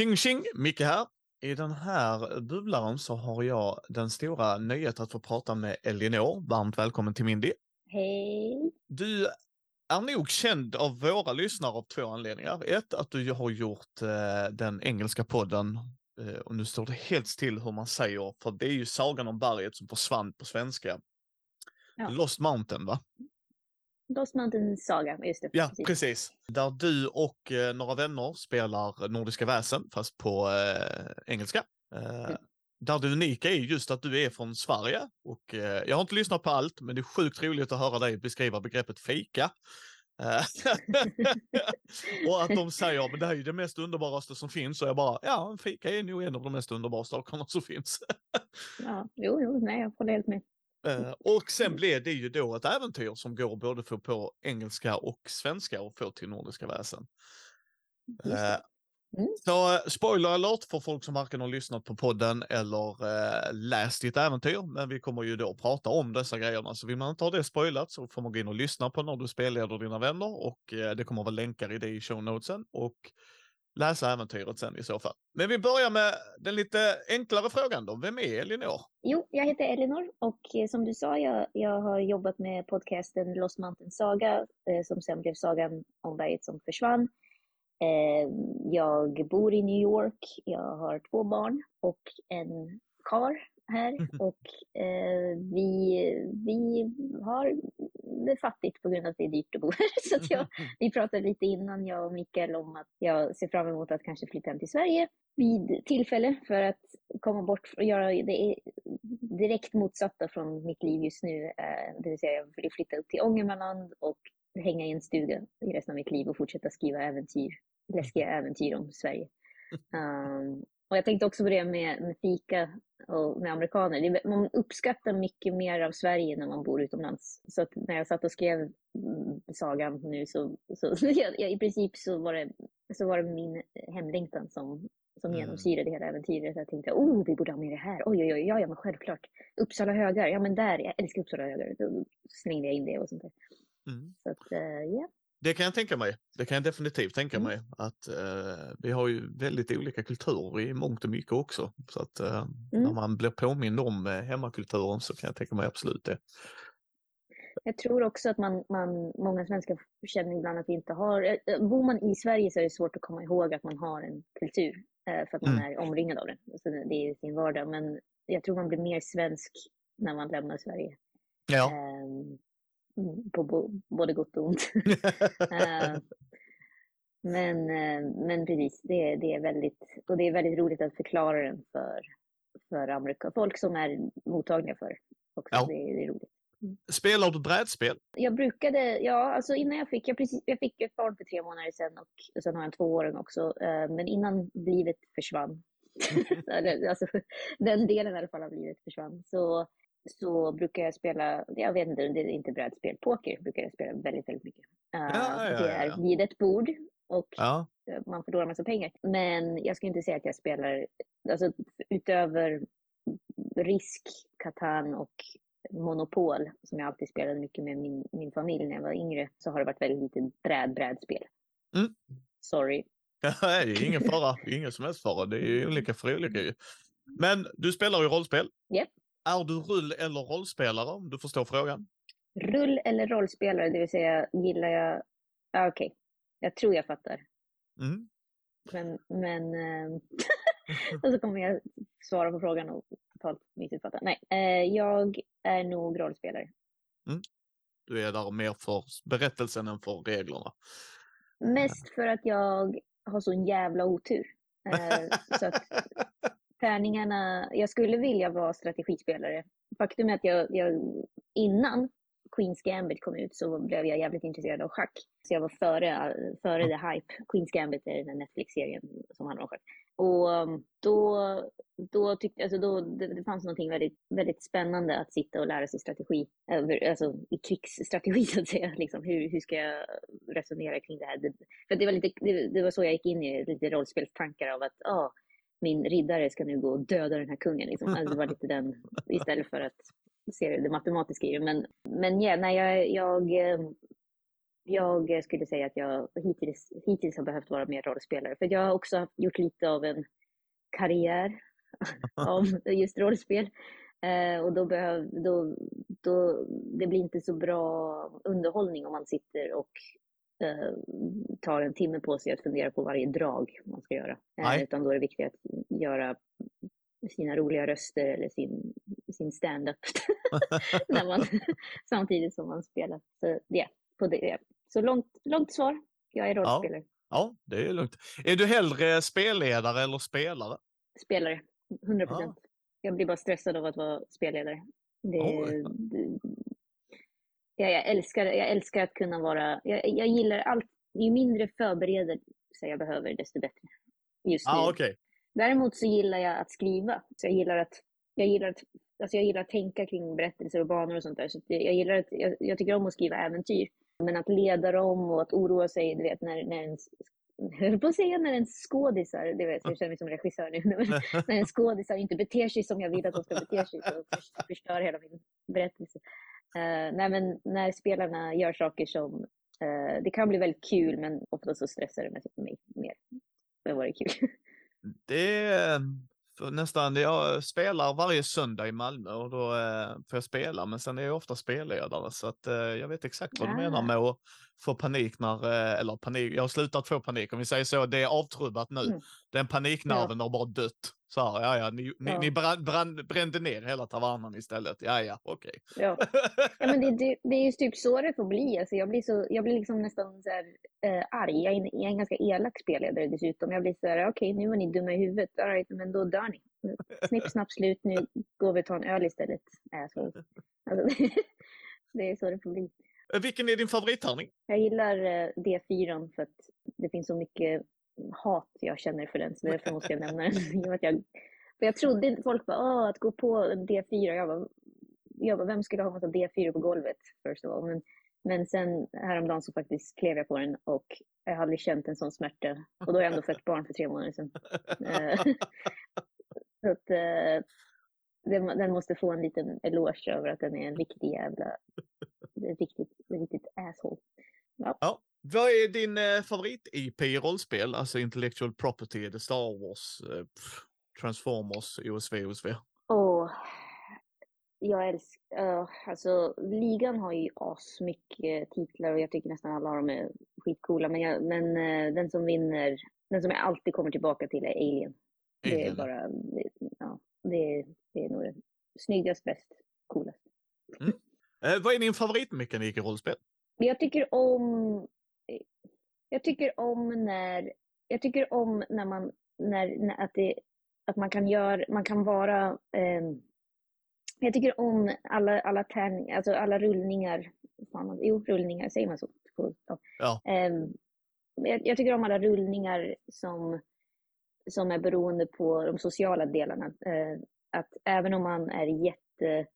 Tjing tjing! Micke här. I den här bubblaren så har jag den stora nöjet att få prata med Elinor. Varmt välkommen till Mindy. Hej! Du är nog känd av våra lyssnare av två anledningar. Ett, att du har gjort eh, den engelska podden eh, och nu står det helt still hur man säger, för det är ju Sagan om berget som försvann på svenska. Ja. Lost Mountain va? Lost Mountain Saga, just det. Ja, precis. precis. Där du och eh, några vänner spelar Nordiska väsen, fast på eh, engelska. Eh, Mm. Där det unika är just att du är från Sverige. Och, eh, jag har inte lyssnat på allt, men det är sjukt roligt att höra dig beskriva begreppet fika. Eh, och att de säger men det här är ju det mest underbaraste som finns. Och jag bara, ja, en fika är nog en av de mest underbara sakerna som finns. Ja, jo, jo, nej, jag håller helt med. Eh, och sen blev det ju då ett äventyr som går både för på engelska och svenska och få till Nordiska väsen. Eh, Mm. Så eh, spoiler alert för folk som varken har lyssnat på podden eller eh, läst ditt äventyr. Men vi kommer ju då prata om dessa grejerna. Så vill man inte ha det spoilat så får man gå in och lyssna på när du spelleder dina vänner. Och det kommer vara länkar i det i show notesen. Och läsa äventyret sen i så fall. Men vi börjar med den lite enklare frågan då. Vem är Elinor? Jo, jag heter Elinor och eh, som du sa, jag, jag har jobbat med podcasten Lost Mountain Saga, eh, som sen blev Sagan om berget som försvann. Ehm, jag bor i New York, jag har två barn och en kar här och eh, vi, vi har det fattigt på grund av att det är dyrt att bo här. Så att jag, vi pratade lite innan, jag och Mikael, om att jag ser fram emot att kanske flytta hem till Sverige vid tillfälle för att komma bort och göra det direkt motsatta från mitt liv just nu. Eh, det vill säga, jag vill flytta upp till Ångermanland och hänga i en stuga i resten av mitt liv och fortsätta skriva äventyr, läskiga äventyr om Sverige. Um, och jag tänkte också på det med, med fika och med amerikaner. Det, man uppskattar mycket mer av Sverige när man bor utomlands. Så när jag satt och skrev mm, sagan nu så, så i princip så var, det, så var det min hemlängtan som, som Mm. genomsyrade hela äventyret. Jag tänkte, oh, vi borde ha med det här. Oj, oj, oj, ja, ja, men självklart. Uppsala högar, ja men där, jag älskar Uppsala högar. Då slängde jag in det och sånt där. Mm. Så att, eh, ja. Det kan jag tänka mig. Det kan jag definitivt tänka Mm. mig. Att eh, vi har ju väldigt olika kulturer i mångt och mycket också. Så att eh, Mm. när man blir påmind om eh, hemmakulturen så kan jag tänka mig absolut det. Jag tror också att man, man, många svenskar känner ibland att vi inte har... eh, Bor man i Sverige så är det svårt att komma ihåg att man har en kultur. eh, För att man Mm. är omringad av den. Så det är sin vardag. Men jag tror man blir mer svensk när man lämnar Sverige. Ja. Mm, På bo, både gott och ont. Eh, men, eh, men precis, det, det är väldigt... Och det är väldigt roligt att förklara den för, för Amerika, folk som är mottagliga för. Också. Ja. Det, det är roligt. Spelar du brädspel? Jag brukade, ja alltså innan jag fick, jag, precis, jag fick ett barn för tre månader sedan och, och sen har jag en tvååring också. eh, men innan livet försvann, eller, alltså, den delen i alla fall av livet försvann, så, så brukar jag spela, jag vet inte, det är inte brädspel, poker brukar jag spela väldigt, väldigt mycket. Eh, Ja, ja, det ja, är ja. vid ett bord och Ja. man förlorar massa pengar. Men jag skulle inte säga att jag spelar, alltså utöver risk, katan och Monopol, som jag alltid spelade mycket med min, min familj när jag var yngre, så har det varit väldigt lite bräd, brädspel. Mm. Sorry. Nej, det är ingen fara. Ingen som helst fara. Det är olika för olika ju. Men du spelar ju rollspel. Japp. Är du rull eller rollspelare om du förstår frågan? Rull eller rollspelare, det vill säga gillar jag... Ah, Okej, jag tror jag fattar. Mm. Men, men eh, och så kommer jag svara på frågan och totalt missuppfatta. Nej, eh, jag är nog rollspelare. Du är där mer för berättelsen än för reglerna. Mest för att jag har sån jävla otur. Eh, så att tärningarna, jag skulle vilja vara strategispelare. Faktum är att jag, jag innan Queens Gambit kom ut så blev jag jävligt intresserad av schack. Så jag var före, före the hype. Queens Gambit är den här Netflix-serien som handlar om schack. Och um, då, då tyckte alltså då, det, det fanns någonting väldigt, väldigt spännande att sitta och lära sig strategi. Alltså i krigsstrategi så att säga. Liksom, hur, hur ska jag resonera kring det här? Det, för det var, lite, det, det var så jag gick in i lite rollspelstankar av att ah, min riddare ska nu gå och döda den här kungen. Liksom. Alltså, det var lite den, istället för att se det matematiska i det. Men, men ja, nej, jag, jag, eh, jag skulle säga att jag hittills, hittills har behövt vara mer rollspelare. För jag har också gjort lite av en karriär av just rollspel. Eh, och då, behöv, då, då det blir inte så bra underhållning om man sitter och eh, tar en timme på sig att fundera på varje drag man ska göra. Eh, utan då är det viktigt att göra sina roliga röster eller sin, sin stand-up samtidigt som man spelar. Så, yeah, på det. Så långt, långt svar. Jag är rollspelare. Ja, ja, det är lugnt. Är du hellre spelledare eller spelare? Spelare, 100 procent. Ja. Jag blir bara stressad av att vara spelledare. Det, det, jag, jag, älskar, jag älskar att kunna vara... Jag, jag gillar allt. Ju mindre förberedelse jag behöver, desto bättre. Just ah, nu. Okay. Däremot så gillar jag att skriva. Så jag gillar att, jag gillar att, alltså jag gillar att tänka kring berättelser och banor och sånt där. Så jag, gillar att, jag, jag, tycker om att skriva äventyr. Men att leda dem och att oroa sig, du vet, när, när en höll på att säga när en skådisar, det vet, jag känner mig som regissör nu, när en skådisar inte beter sig som jag vill att de ska bete sig så förstör hela min berättelse. Uh, nej, men när spelarna gör saker som, uh, det kan bli väldigt kul men ofta så stressar det mig mer än vad det är kul. Det nästan, jag spelar varje söndag i Malmö och då eh, får jag spela, men sen är jag ofta spelledare så att eh, jag vet exakt vad du menar med att få panik när, eh, eller panik, jag har slutat få panik om vi säger så, det är avtrubbat nu. Mm. Den paniknerven ja. har bara dött. Så här, ja, ja, ni, ja. ni brann, brann, brände ner hela tavernan istället. Ja, ja, okej. Okay. Ja. ja, men det, det, det är ju typ så det får bli. Alltså, jag, blir så, jag blir liksom nästan så här, äh, arg. Jag är, en, jag är en ganska elak spelledare dessutom. Jag blir så här, okej, okay, nu var ni dumma i huvudet. All right, men då dör ni. Snipp, snapp, slut. Nu går vi och tar en öl istället. Alltså, alltså, det är så det får bli. Eh, vilken är din favorittärning? Jag gillar eh, D4 för att det finns så mycket hat jag känner för den, så därför måste jag nämna den. jag, för jag trodde folk bara, att gå på D4, jag bara, jag bara, vem skulle ha massa D4 på golvet? First of all. Men, men sen häromdagen så faktiskt klev jag på den och jag har aldrig känt en sån smärta. Och då har jag ändå fött barn för tre månader sedan. Eh, så att, den måste få en liten eloge över att den är en riktig jävla, riktigt, riktigt asshole. Ja. ja. Vad är din eh, favorit-IP i rollspel? Alltså intellectual property, The Star Wars, eh, Transformers, OSV, OSV? Åh, oh, jag älskar, uh, alltså ligan har ju asmycket titlar och jag tycker nästan alla av dem är skitcoola. Men, jag, men uh, den som vinner, den som jag alltid kommer tillbaka till är Alien. Alien. Det är bara, det, ja, det, det är nog det snyggast, bäst, coolast. Mm. Eh, vad är din favoritmekanik i rollspel? Jag tycker om jag tycker om när, jag tycker om när man, när, när att, det, att man kan göra, man kan vara, eh, jag tycker om alla, alla tärningar, alltså alla rullningar, fan, jo rullningar, säger man så? Ja. Eh, jag, jag, tycker om alla rullningar som, som är beroende på de sociala delarna. Eh, att även om man är jätte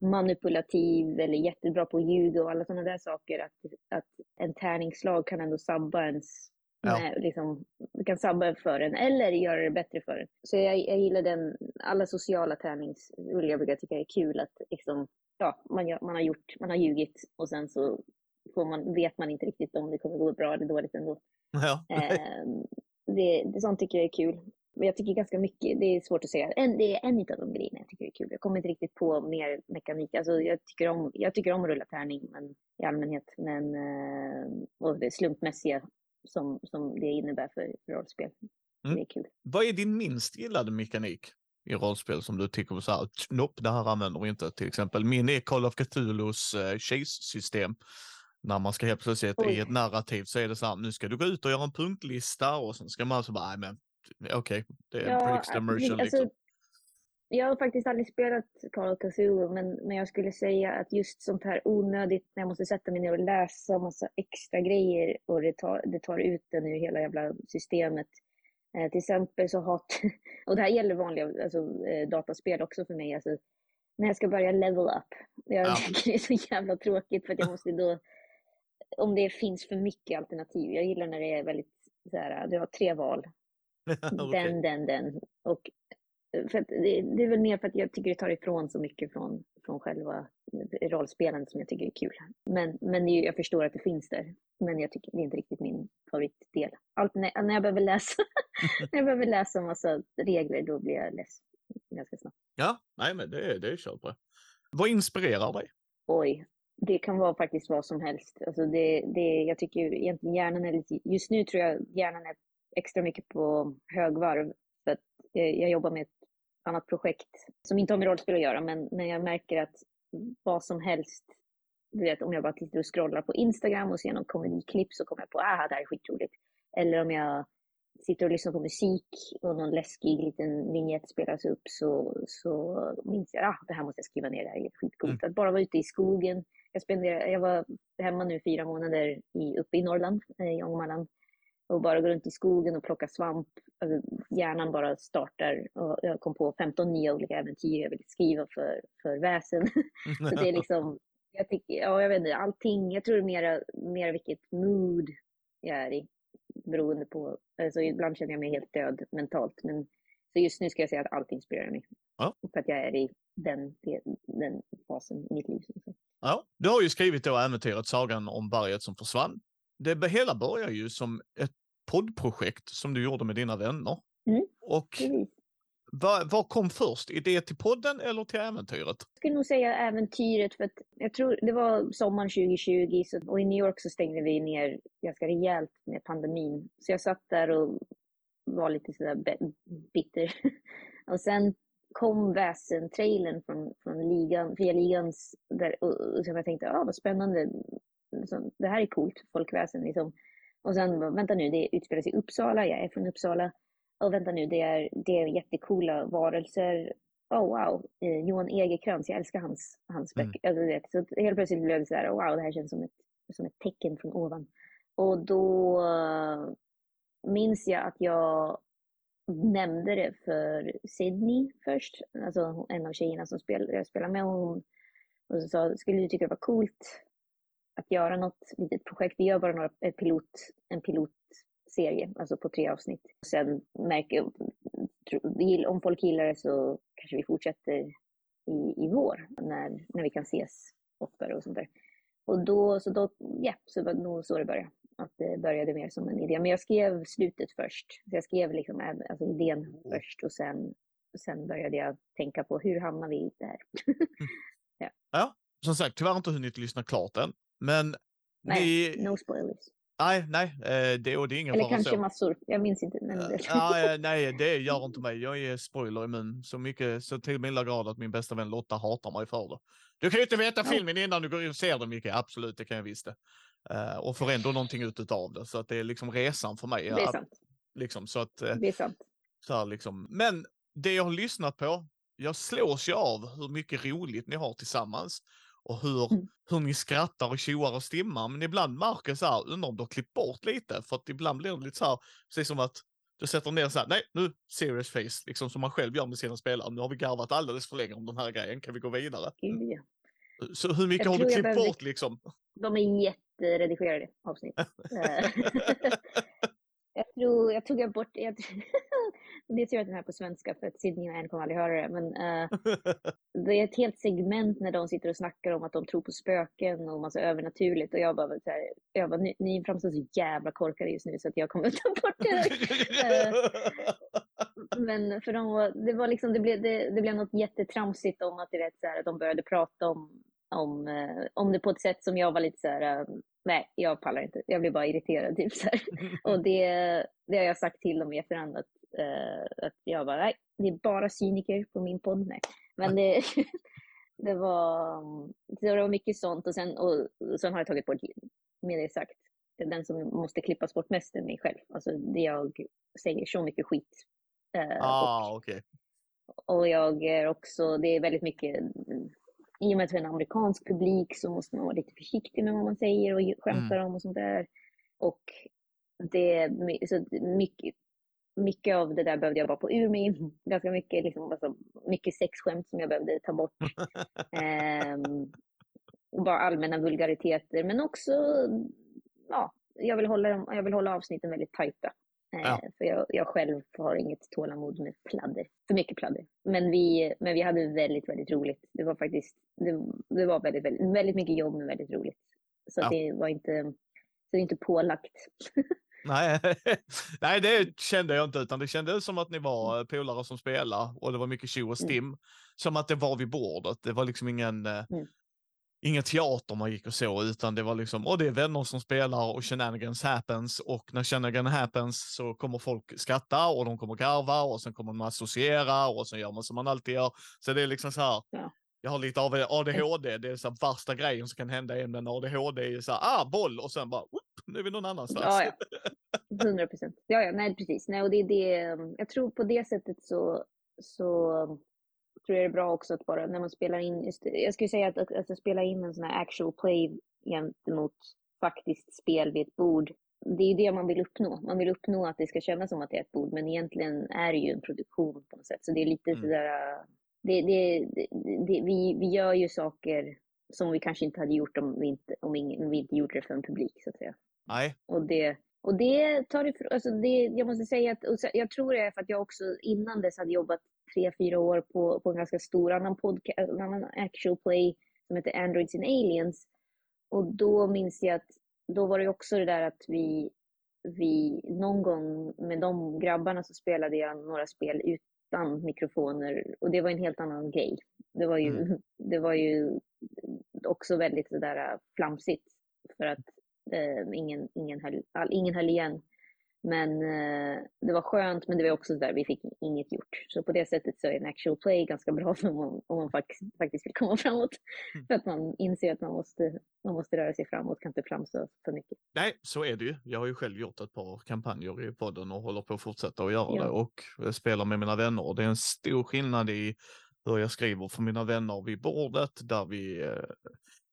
manipulativ eller jättebra på att ljuga och alla sådana där saker. Att, att en tärningsslag kan ändå sabba ens, ja. med, liksom, kan sabba för en eller göra det bättre för en. Så jag, jag gillar den, alla sociala tärningsrullar jag brukar tycka är kul att liksom, ja, man, man, har gjort, man har ljugit och sen så får man, vet man inte riktigt om det kommer gå bra eller dåligt ändå. Ja. eh, det, det, sånt tycker jag är kul. Men jag tycker ganska mycket, det är svårt att säga. En, det är en av de grejerna jag tycker är kul. Jag kommer inte riktigt på mer mekanik. Alltså jag, tycker om, jag tycker om att rulla tärning men, i allmänhet. Men, eh, och det slumpmässiga som, som det innebär för, rollspel. Mm. Det är kul. Vad är din minst gillade mekanik i rollspel som du tycker så här, nopp, det här använder vi inte. Till exempel min är Call of Cthulhus eh, chase-system när man ska helt plötsligt Oj. i ett narrativ så är det så här, nu ska du gå ut och göra en punktlista och sen ska man så bara, nej men okej, okay, det är ja, en immersion alltså, liksom. Jag har faktiskt aldrig spelat Call of Cthulhu, men, men jag skulle säga att just sånt här onödigt, när jag måste sätta mig ner och läsa massa extra grejer och det tar, det tar ut den ur hela jävla systemet. Eh, till exempel så har, och det här gäller vanliga alltså, eh, dataspel också för mig, alltså, när jag ska börja level up. Jag ja. tycker det är så jävla tråkigt för att jag måste då, om det finns för mycket alternativ, jag gillar när det är väldigt så här, du har tre val, okay. Den, den, den. Och för det, det, är väl mer för att jag tycker det tar ifrån så mycket från, från själva rollspelandet som jag tycker är kul. Men, men jag förstår att det finns där. Men jag tycker det är inte riktigt min favoritdel. Allt när, när jag behöver läsa, när jag behöver läsa en massa regler, då blir jag less ganska snabbt. Ja, nej men det, det är kört bra. Vad inspirerar dig? Oj, det kan vara faktiskt vad som helst. Alltså det, det, jag tycker egentligen hjärnan är lite, just nu tror jag hjärnan är extra mycket på högvarv. För att eh, jag, jobbar med ett annat projekt som inte har med rollspel att göra, men men jag märker att vad som helst, du vet om jag bara tittar och scrollar på Instagram och ser någon komediklipp så kommer jag på att det här är skitroligt. Eller om jag sitter och lyssnar på musik och någon läskig liten vignett spelas upp så, så minns jag att ah, det här måste jag skriva ner, det här är skitcoolt. Mm. Att bara vara ute i skogen. Jag, spenderade, jag var hemma nu fyra månader i, uppe i Norrland, i Ångermanland och bara gå runt i skogen och plocka svamp. Alltså, hjärnan bara startar och jag kom på 15 nya olika äventyr jag vill skriva för, för väsen. så det är liksom, jag tycker, ja jag vet inte, allting, jag tror det är mera, mera vilket mood jag är i. Beroende på, alltså ibland känner jag mig helt död mentalt. Men så just nu ska jag säga att allt inspirerar mig. Ja. För att jag är i den, den fasen i mitt liv. Ja, du har ju skrivit då äventyret Sagan om berget som försvann det hela börjar ju som ett poddprojekt som du gjorde med dina vänner. Mm. Och vad, vad, kom först? Idé till podden eller till äventyret? Jag skulle nog säga äventyret för att jag tror det var sommaren 2020 så, och i New York så stängde vi ner ganska rejält med pandemin. Så jag satt där och var lite sådär bitter. och sen kom väsen-trailern från, från ligan, via ligans, där, och, och så jag tänkte, ah, vad spännande, liksom, det här är coolt, folkväsen liksom. Och sen, vänta nu, det utspelar sig i Uppsala, jag är från Uppsala. Och vänta nu, det är, det är jättecoola varelser. Oh wow, eh, Johan Egerkrans, jag älskar hans, hans mm. böcker. Alltså, vet, så helt plötsligt blev det så här, oh, wow, det här känns som ett, som ett tecken från ovan. Och då uh, minns jag att jag nämnde det för Sydney först, alltså en av tjejerna som spel, jag spelar med. Hon, och så sa, skulle du tycka det var coolt att göra något litet projekt. Vi gör bara några, en, pilot, pilotserie, alltså på tre avsnitt. Sen märker om folk gillar det så kanske vi fortsätter i, i vår, när, när vi kan ses oftare och sånt där. Och då, så då, ja, så var det nog så det började. Att det började mer som en idé. Men jag skrev slutet först. Så jag skrev liksom alltså idén mm. först och sen, sen började jag tänka på hur hamnar vi där? ja. ja, som sagt, tyvärr inte hunnit lyssna klart än. Men nej, ni... no spoilers. Nej, nej, eh, det, och det är ingen Eller kanske så. massor, jag minns inte. Men... nej, nej, det gör inte mig. Jag är spoiler immun så mycket, så till milda grad att min bästa vän Lotta hatar mig för det. Du kan ju inte veta filmen innan du går in och ser den, Micke. Absolut, det kan jag visst det. Uh, och får ändå någonting ut av det, så att det är liksom resan för mig. Det är sant. Liksom, så att, det är sant. Så här, liksom. Men det jag har lyssnat på, jag slås ju av hur mycket roligt ni har tillsammans och hur, mm. hur ni skrattar och tjoar och stimmar. Men ibland märker jag så här, undrar om du har klippt bort lite, för att ibland blir det lite så här, precis som att du sätter ner så här, nej nu serious face, liksom som man själv gör med sina spelare. Nu har vi garvat alldeles för länge om den här grejen, kan vi gå vidare? Mm. Så hur mycket har du klippt bort liksom? De är jätteredigerade avsnitt. Eh, jag tror, jag tog bort, jag, det är tur att den här på svenska för att Sydney och en kommer aldrig höra det. Men uh, det är ett helt segment när de sitter och snackar om att de tror på spöken och massa övernaturligt. Och jag bara, så här, jag bara ni, ni framstår så jävla korkade just nu så att jag kommer ta bort det. uh, men för dem var, det var liksom, det blev, det, det blev något jättetramsigt om att, du vet, så här, att de började prata om om, uh, om det på ett sätt som jag var lite så här, nej, jag pallar inte. Jag blir bara irriterad. Typ, så här. Och det, det har jag sagt till dem i efterhand. Att, uh, att jag bara, nej, det är bara cyniker på min podd. Nej. Men det, det, var, det var mycket sånt. Och sen, och, sen har jag tagit bort, med det sagt, den som måste klippas bort mest är mig själv. Alltså det jag säger så mycket skit. Uh, ah, okej. Okay. Och jag är också, det är väldigt mycket i och med att vi är en amerikansk publik så måste man vara lite försiktig med vad man säger och skämtar mm. om och sånt där. Och det, så mycket, mycket av det där behövde jag bara få ur mig. Ganska mycket, liksom, alltså, mycket sexskämt som jag behövde ta bort. ehm, bara allmänna vulgariteter, men också, ja, jag vill hålla, jag vill hålla avsnitten väldigt tajta. Ja. För jag, jag själv har inget tålamod med pladder, för mycket pladder. Men vi, men vi hade väldigt, väldigt roligt. Det var faktiskt, det, det var väldigt, väldigt, väldigt mycket jobb men väldigt roligt. Så ja. det var inte, så det är inte pålagt. Nej, nej, det kände jag inte, utan det kändes som att ni var mm. polare som spelade och det var mycket tjo och mm. stim. Mm. Som att det var vid bordet. Det var liksom ingen, eh, mm. ingen teater man gick och så, utan det var liksom, och det är vänner som spelar och shenanigans happens och när shenanigans happens så kommer folk skratta och de kommer garva och sen kommer man associera och sen gör man som man alltid gör. Så det är liksom så här, ja jag har lite av ADHD, det är så värsta grejen som kan hända en med ADHD är så här, ah, boll och sen bara, whoop, nu är vi någon annanstans. Ja, ja. 100 procent. Ja, ja, nej precis. Nej, och det det, jag tror på det sättet så, så tror jag det är bra också att bara när man spelar in, just, jag skulle säga att, att, att, att spela in en sån här actual play gentemot faktiskt spel vid ett bord, det är det man vill uppnå. Man vill uppnå att det ska kännas som att det är ett bord, men egentligen är det ju en produktion på något sätt. Så det är lite mm. sådär det, det, det, vi, vi gör ju saker som vi kanske inte hade gjort om vi inte, om vi inte gjorde det för en publik, så att säga. Nej. Och det, och det tar ifrån, alltså det, jag måste säga att, jag tror det är för att jag också innan dess hade jobbat tre, fyra år på, på en ganska stor annan podcast, en annan actual play som heter Androids and Aliens. Och då minns jag att, då var det också det där att vi, vi någon gång med de grabbarna så spelade jag några spel ut, mikrofoner och det var en helt annan grej. Det var ju, mm. det var ju också väldigt sådär äh, flamsigt för att eh, ingen, ingen, höll, all, ingen höll igen. Men eh, det var skönt, men det var också där vi fick inget gjort. Så på det sättet så är en actual play ganska bra om man, om man faktiskt, faktiskt vill komma framåt. Mm. För att man inser att man måste, man måste röra sig framåt, kan inte flamsa för mycket. Nej, så är det ju. Jag har ju själv gjort ett par kampanjer i podden och håller på att fortsätta att göra ja. det och spelar med mina vänner. Och det är en stor skillnad i hur jag skriver för mina vänner vid bordet där vi eh,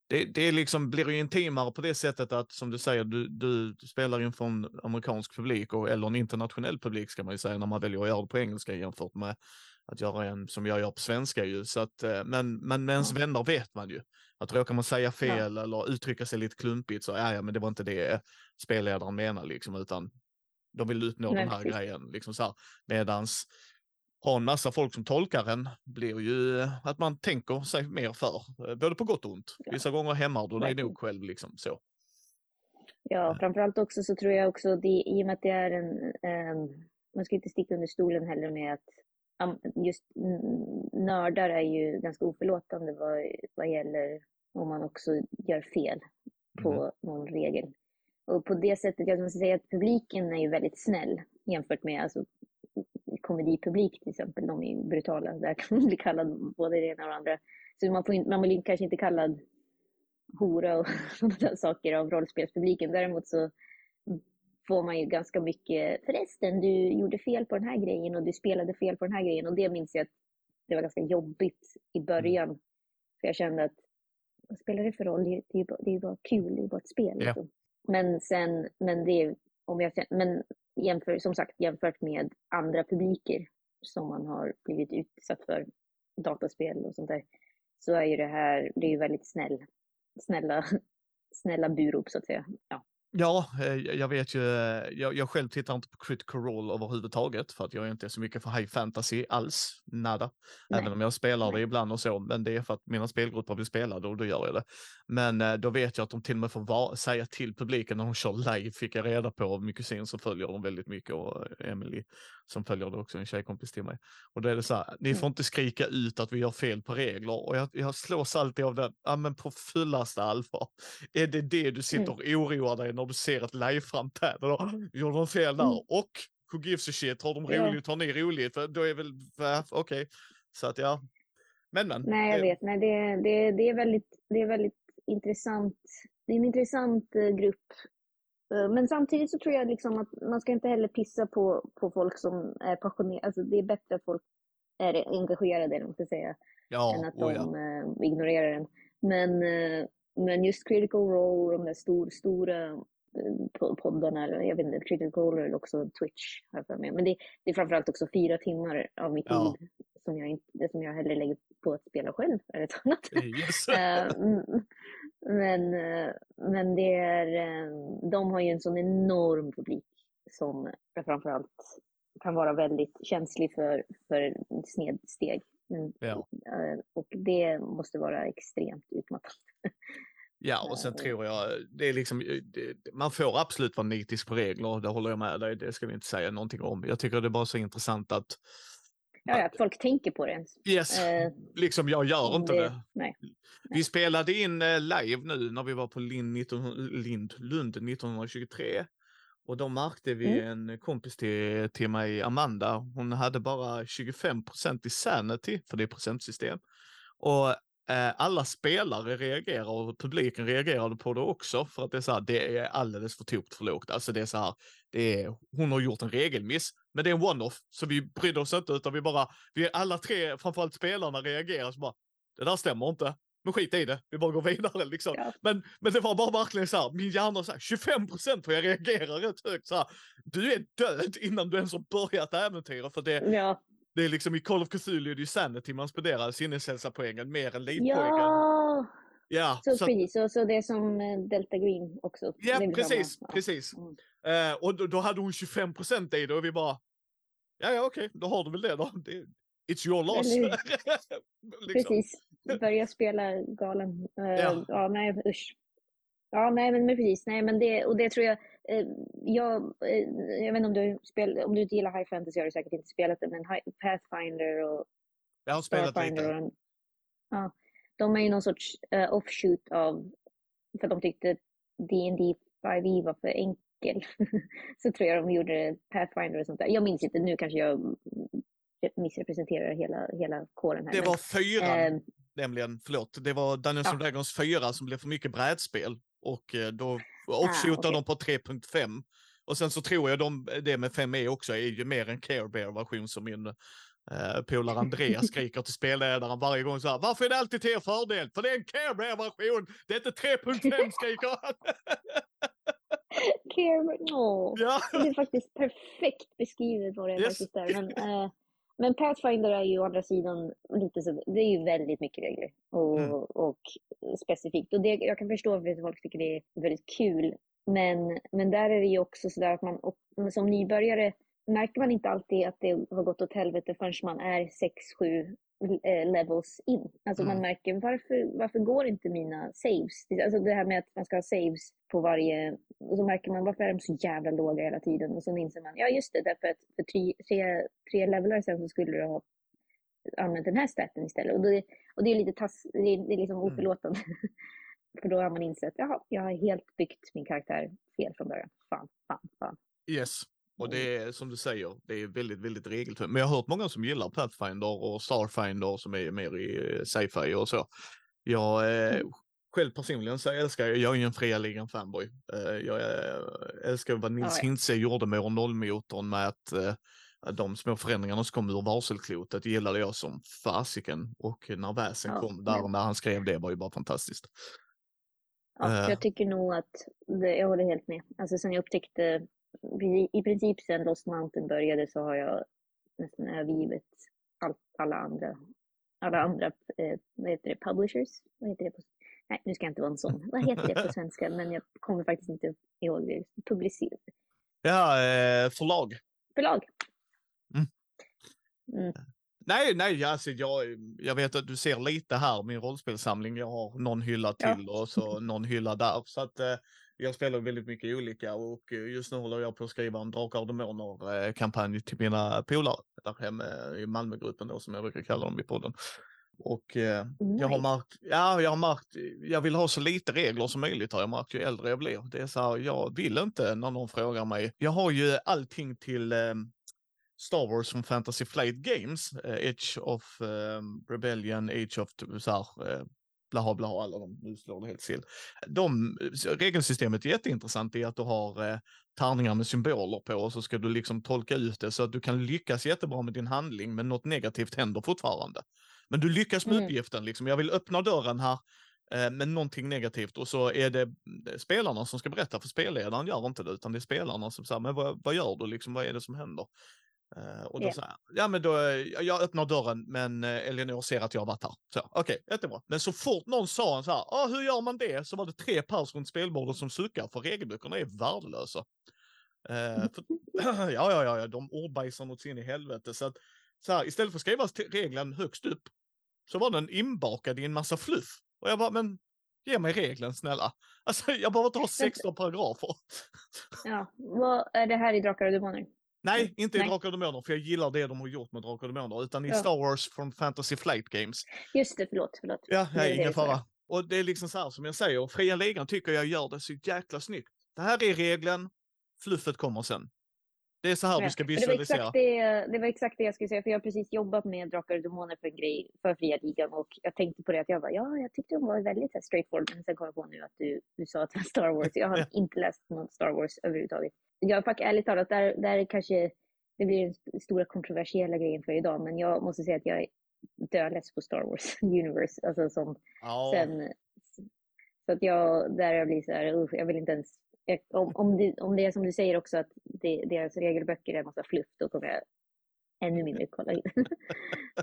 det, det liksom blir ju intimare på det sättet att som du säger, du, du spelar inför en amerikansk publik och, eller en internationell publik ska man ju säga när man väljer att göra det på engelska jämfört med att göra en som jag gör på svenska ju. Så att, eh, men, men med ens ja. vänner vet man ju. Att råkar man säga fel ja. eller uttrycka sig lite klumpigt så ja, ja, men det var inte det spelledaren menar liksom, utan de vill utnå Nej, den här grejen. Liksom så här. Medans ha en massa folk som tolkar en blir ju att man tänker sig mer för, eh, både på gott och ont. Vissa gånger hämmar du dig nog själv liksom så. Ja, eh. framförallt också så tror jag också det, i och med att det är en, um, man ska inte sticka under stolen heller med att um, just nördar är ju ganska oförlåtande vad, vad gäller om man också gör fel på mm. någon regel. Och på det sättet, jag måste säga att publiken är ju väldigt snäll jämfört med alltså, komedipublik till exempel, de är brutala. Där kan man bli kallad både det ena och det andra. Så man, får in, man blir kanske inte kallad hora och sådana där saker av rollspelspubliken. Däremot så får man ju ganska mycket, förresten, du gjorde fel på den här grejen och du spelade fel på den här grejen. Och det minns jag att det var ganska jobbigt i början. För jag kände att, vad spelar det för roll? Det är ju bara, det är bara kul, det är bara ett spel. Ja. Liksom. Men sen, men det, om jag, men jämför, som sagt jämfört med andra publiker som man har blivit utsatt för dataspel och sånt där, så är ju det här, det är ju väldigt snäll, snälla, snälla burop så att säga. Ja. Ja, eh, jag vet ju, eh, jag, jag, själv tittar inte på critical role överhuvudtaget för att jag är inte så mycket för high fantasy alls, nada. Nej. Även om jag spelar det ibland och så, men det är för att mina spelgrupper vill spela det och då gör jag det. Men eh, då vet jag att de till och med får säga till publiken när de kör live, fick jag reda på av min kusin som följer dem väldigt mycket och Emily som följer det också, en tjejkompis till mig. Och då är det så här, ni får mm. inte skrika ut att vi gör fel på regler och jag, jag slås alltid av den, ja men på fullaste allvar. Är det det du sitter och oroar dig när du ser ett liveframträdande? Gjorde de fel där? Mm. Och who gives a shit, har de roligt, har ni roligt? Då är väl, okej. Okay. Så att ja. Men men. Nej jag vet, nej det, det, det, är väldigt, det är väldigt intressant. Det är en intressant eh, grupp men samtidigt så tror jag liksom att man ska inte heller pissa på, på folk som är passionerade. Alltså det är bättre att folk är engagerade, eller man säga, ja, än att de ja. uh, ignorerar den. Men, uh, men just Critical Role, de där stor, stora poddarna, eller jag vet inte, Critical Role eller också Twitch, har jag för mig. Men det, det är framförallt också fyra timmar av mitt ja. liv som jag, inte, som jag hellre lägger på att spela själv, är ett annat. Yes. Men, eh, men det är, eh, de har ju en sån enorm publik. som framförallt kan vara väldigt känslig för, för snedsteg. Ja. Eh, Och det måste vara extremt utmattande. Ja, och sen tror jag, det är liksom, det, man får absolut vara nitisk på regler, det håller jag med dig, det ska vi inte säga någonting om. Jag tycker det är bara så intressant att, Ja, att folk tänker på det ens. yes, Eh, liksom jag gör inte det. Nej. Vi spelade in eh, live nu när vi var på Lind, 19, Lind Lund 1923. Och då märkte vi en kompis till, till mig, Amanda, hon hade bara 25% i sanity, för det är procentsystem. Och eh, alla spelare reagerar och publiken reagerade på det också, för att det är så här, det är alldeles för tokt för lågt. Alltså det är så här, det är, hon har gjort en regelmiss, men det är en one-off, så vi brydde oss inte, utan vi bara, vi alla tre, framförallt spelarna, reagerar så bara, det där stämmer inte. Men skit i det, vi bara går vidare liksom. Ja. Men, men det var bara verkligen så här, min hjärna så här, 25 procent och jag reagerar rätt högt så här. Du är död innan du ens har börjat äventyra för det, Ja, det är liksom i Call of Cthulhu är det ju sanity man spenderar sinneshälsa-poängen mer än lead-poängen. ja. Ja, Så, så, precis. Så, så det är som eh, Delta Green också. ja precis, samma. Precis. Mm. Eh, och då, då hade hon 25 procent i det och vi bara, ja ja okej, då har du väl det då. Det, it's your loss. Liksom. Precis. Börja spela galen. Eh, Ja. ja. nej usch. Ja, nej men, precis. Nej, men det, och det tror jag, eh, jag, eh, jag vet inte om du, spel, om du inte gillar High Fantasy har du säkert inte spelat det, men Hi- Pathfinder och Jag har spelat lite. och ja, de är ju någon sorts eh, offshoot av, för de tyckte D&D 5e var för enkel. så tror jag de gjorde Pathfinder och sånt där. Jag minns inte, nu kanske jag missrepresenterar hela, hela kåren här. Det men, var fyran, eh, nämligen, förlåt, det var Dungeons Ja. Dragons 4 som blev för mycket brädspel och eh, då offshootade Ah, okej. de på 3.5. Och sen så tror jag de, det med 5e också är ju mer en Care Bear-version som min eh, polare Andreas skriker till spelledaren varje gång så här. Varför är det alltid till er fördel? För det är en Care Bear-version! Det är inte 3.5 skriker han! Care, åh. ja. Det är faktiskt perfekt beskrivet vad det är Yes. faktiskt är. Men, eh, men Pathfinder är ju å andra sidan lite så, det är ju väldigt mycket regler och, Mm. och specifikt. Och det, jag kan förstå varför folk tycker det är väldigt kul. Men, men där är det ju också så där att man och, som nybörjare märker man inte alltid att det har gått åt helvete förrän man är 6-7 eh, levels in. Alltså man Mm. märker varför, varför går inte mina saves? Alltså det här med att man ska ha saves på varje, och så märker man varför är de så jävla låga hela tiden? Och så inser man, ja just det, därför att för tre, tre, tre levelar sen så skulle du ha använt den här staten istället. Och det, och det är lite tass, det är, det är liksom Mm. oförlåtande. för då har man insett, jaha, jag har helt byggt min karaktär fel från början. Fan, fan, fan. Yes. Och det är som du säger, det är väldigt, väldigt regeltungt. Men jag har hört många som gillar Pathfinder och Starfinder som är mer i eh, sci-fi och så. Jag eh, Mm. själv personligen så älskar jag, jag är ju en fria ligan fanboy. Eh, jag eh, älskar vad Nils. Hintze gjorde med nollmotorn med att eh, de små förändringarna som kom ur varselklotet gillade jag som fasiken. Och när väsen Ja, kom där men- när han skrev det var ju bara fantastiskt. Ja, Eh. Jag tycker nog att, det, jag håller helt med. Alltså sen jag upptäckte, i, princip sen Lost Mountain började så har jag nästan övergivit allt, alla andra, alla andra, eh, vad heter det, publishers? Vad heter det på, nej nu ska jag inte vara en sån. Vad heter det på svenska? Men jag kommer faktiskt inte ihåg det. Publicer, Ja, eh, förlag. förlag. Mm. Mm. Nej, nej, alltså jag, jag vet att du ser lite här, min rollspelsamling. Jag har någon hylla Ja. till och så någon hylla där. Så att eh, jag spelar väldigt mycket olika och eh, just nu håller jag på att skriva en Drakar och Demoner-kampanj till mina polare där hemma i Malmögruppen då som jag brukar kalla dem i podden. Och eh, jag har märkt, ja, jag har märkt, jag vill ha så lite regler som möjligt har jag märkt ju äldre jag blir. Det är så här, jag vill inte när någon frågar mig. Jag har ju allting till eh, Star Wars från Fantasy Flight Games, eh, Age of eh, Rebellion, Age of så här, eh, blaha blaha, alla de, nu slår det helt still. De, regelsystemet är jätteintressant i att du har eh, tärningar med symboler på och så ska du liksom tolka ut det så att du kan lyckas jättebra med din handling men något negativt händer fortfarande. Men du lyckas med Mm. uppgiften, liksom. jag vill öppna dörren här eh, med någonting negativt och så är det eh, spelarna som ska berätta för spelledaren gör inte det utan det är spelarna som säger men vad, vad gör du liksom, vad är det som händer? Eh, och då Ja. säger jag, ja men då, jag öppnar dörren men eh, Elinor ser att jag har varit här. Så okej, jättebra. Men så fort någon sa så här, ah, hur gör man det? Så var det tre pers runt spelbordet som suckar för regelböckerna är värdelösa. Eh, för, ja, ja, ja, ja, de ordbajsar något in i helvete. Så att, så här, istället för att skriva regeln högst upp så var den inbakad i en massa fluff. Och jag bara, men ge mig regeln snälla. Alltså jag behöver inte ha 16 paragrafer. Ja, vad är det här i Drakar och Demoner? Nej, inte Nej. i Drakar och Demoner, för jag gillar det de har gjort med Drakar och Demoner, utan i ja. Star Wars från Fantasy Flight Games. Just det, förlåt, förlåt. Ja, nej, ingen fara. Och det är liksom så här som jag säger, Fria Ligan tycker jag gör det så jäkla snyggt. Det här är regeln, fluffet kommer sen. Det är så här ja. du ska visualisera. Det var, det, det var, exakt det, jag skulle säga, för jag har precis jobbat med Drakar och Demoner för en grej för Fria Ligan och jag tänkte på det att jag bara, ja, jag tyckte de var väldigt här, straightforward, men sen kom jag på nu att du, du sa att det var Star Wars. Jag har inte läst något Star Wars överhuvudtaget. Jag faktiskt ärligt talat, där, där kanske det blir den stora kontroversiella grejen för idag, men jag måste säga att jag är dödless på Star Wars Universe. Alltså som ja. sen, så att jag, där jag blir så här, uh, jag vill inte ens om, om, det, om det är som du säger också att det, deras regelböcker är en massa fluff, då kommer jag ännu mindre kolla in.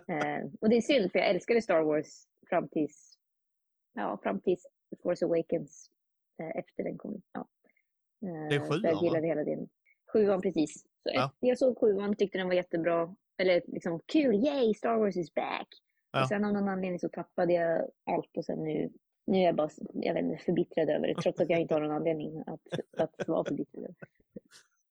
eh, och det är synd, för jag älskade Star Wars fram tills, ja, fram tills Force Awakens eh, efter den kom. Ja. Eh, det är sjuan Jag gillade hela den. Sjuan, precis. Så ja. Jag såg sjuan, tyckte den var jättebra. Eller liksom kul, yay, Star Wars is back. Ja. Och sen av någon anledning så tappade jag allt och sen nu nu är jag bara jag vet inte, förbittrad över det, trots att jag inte har någon anledning att, att vara förbittrad.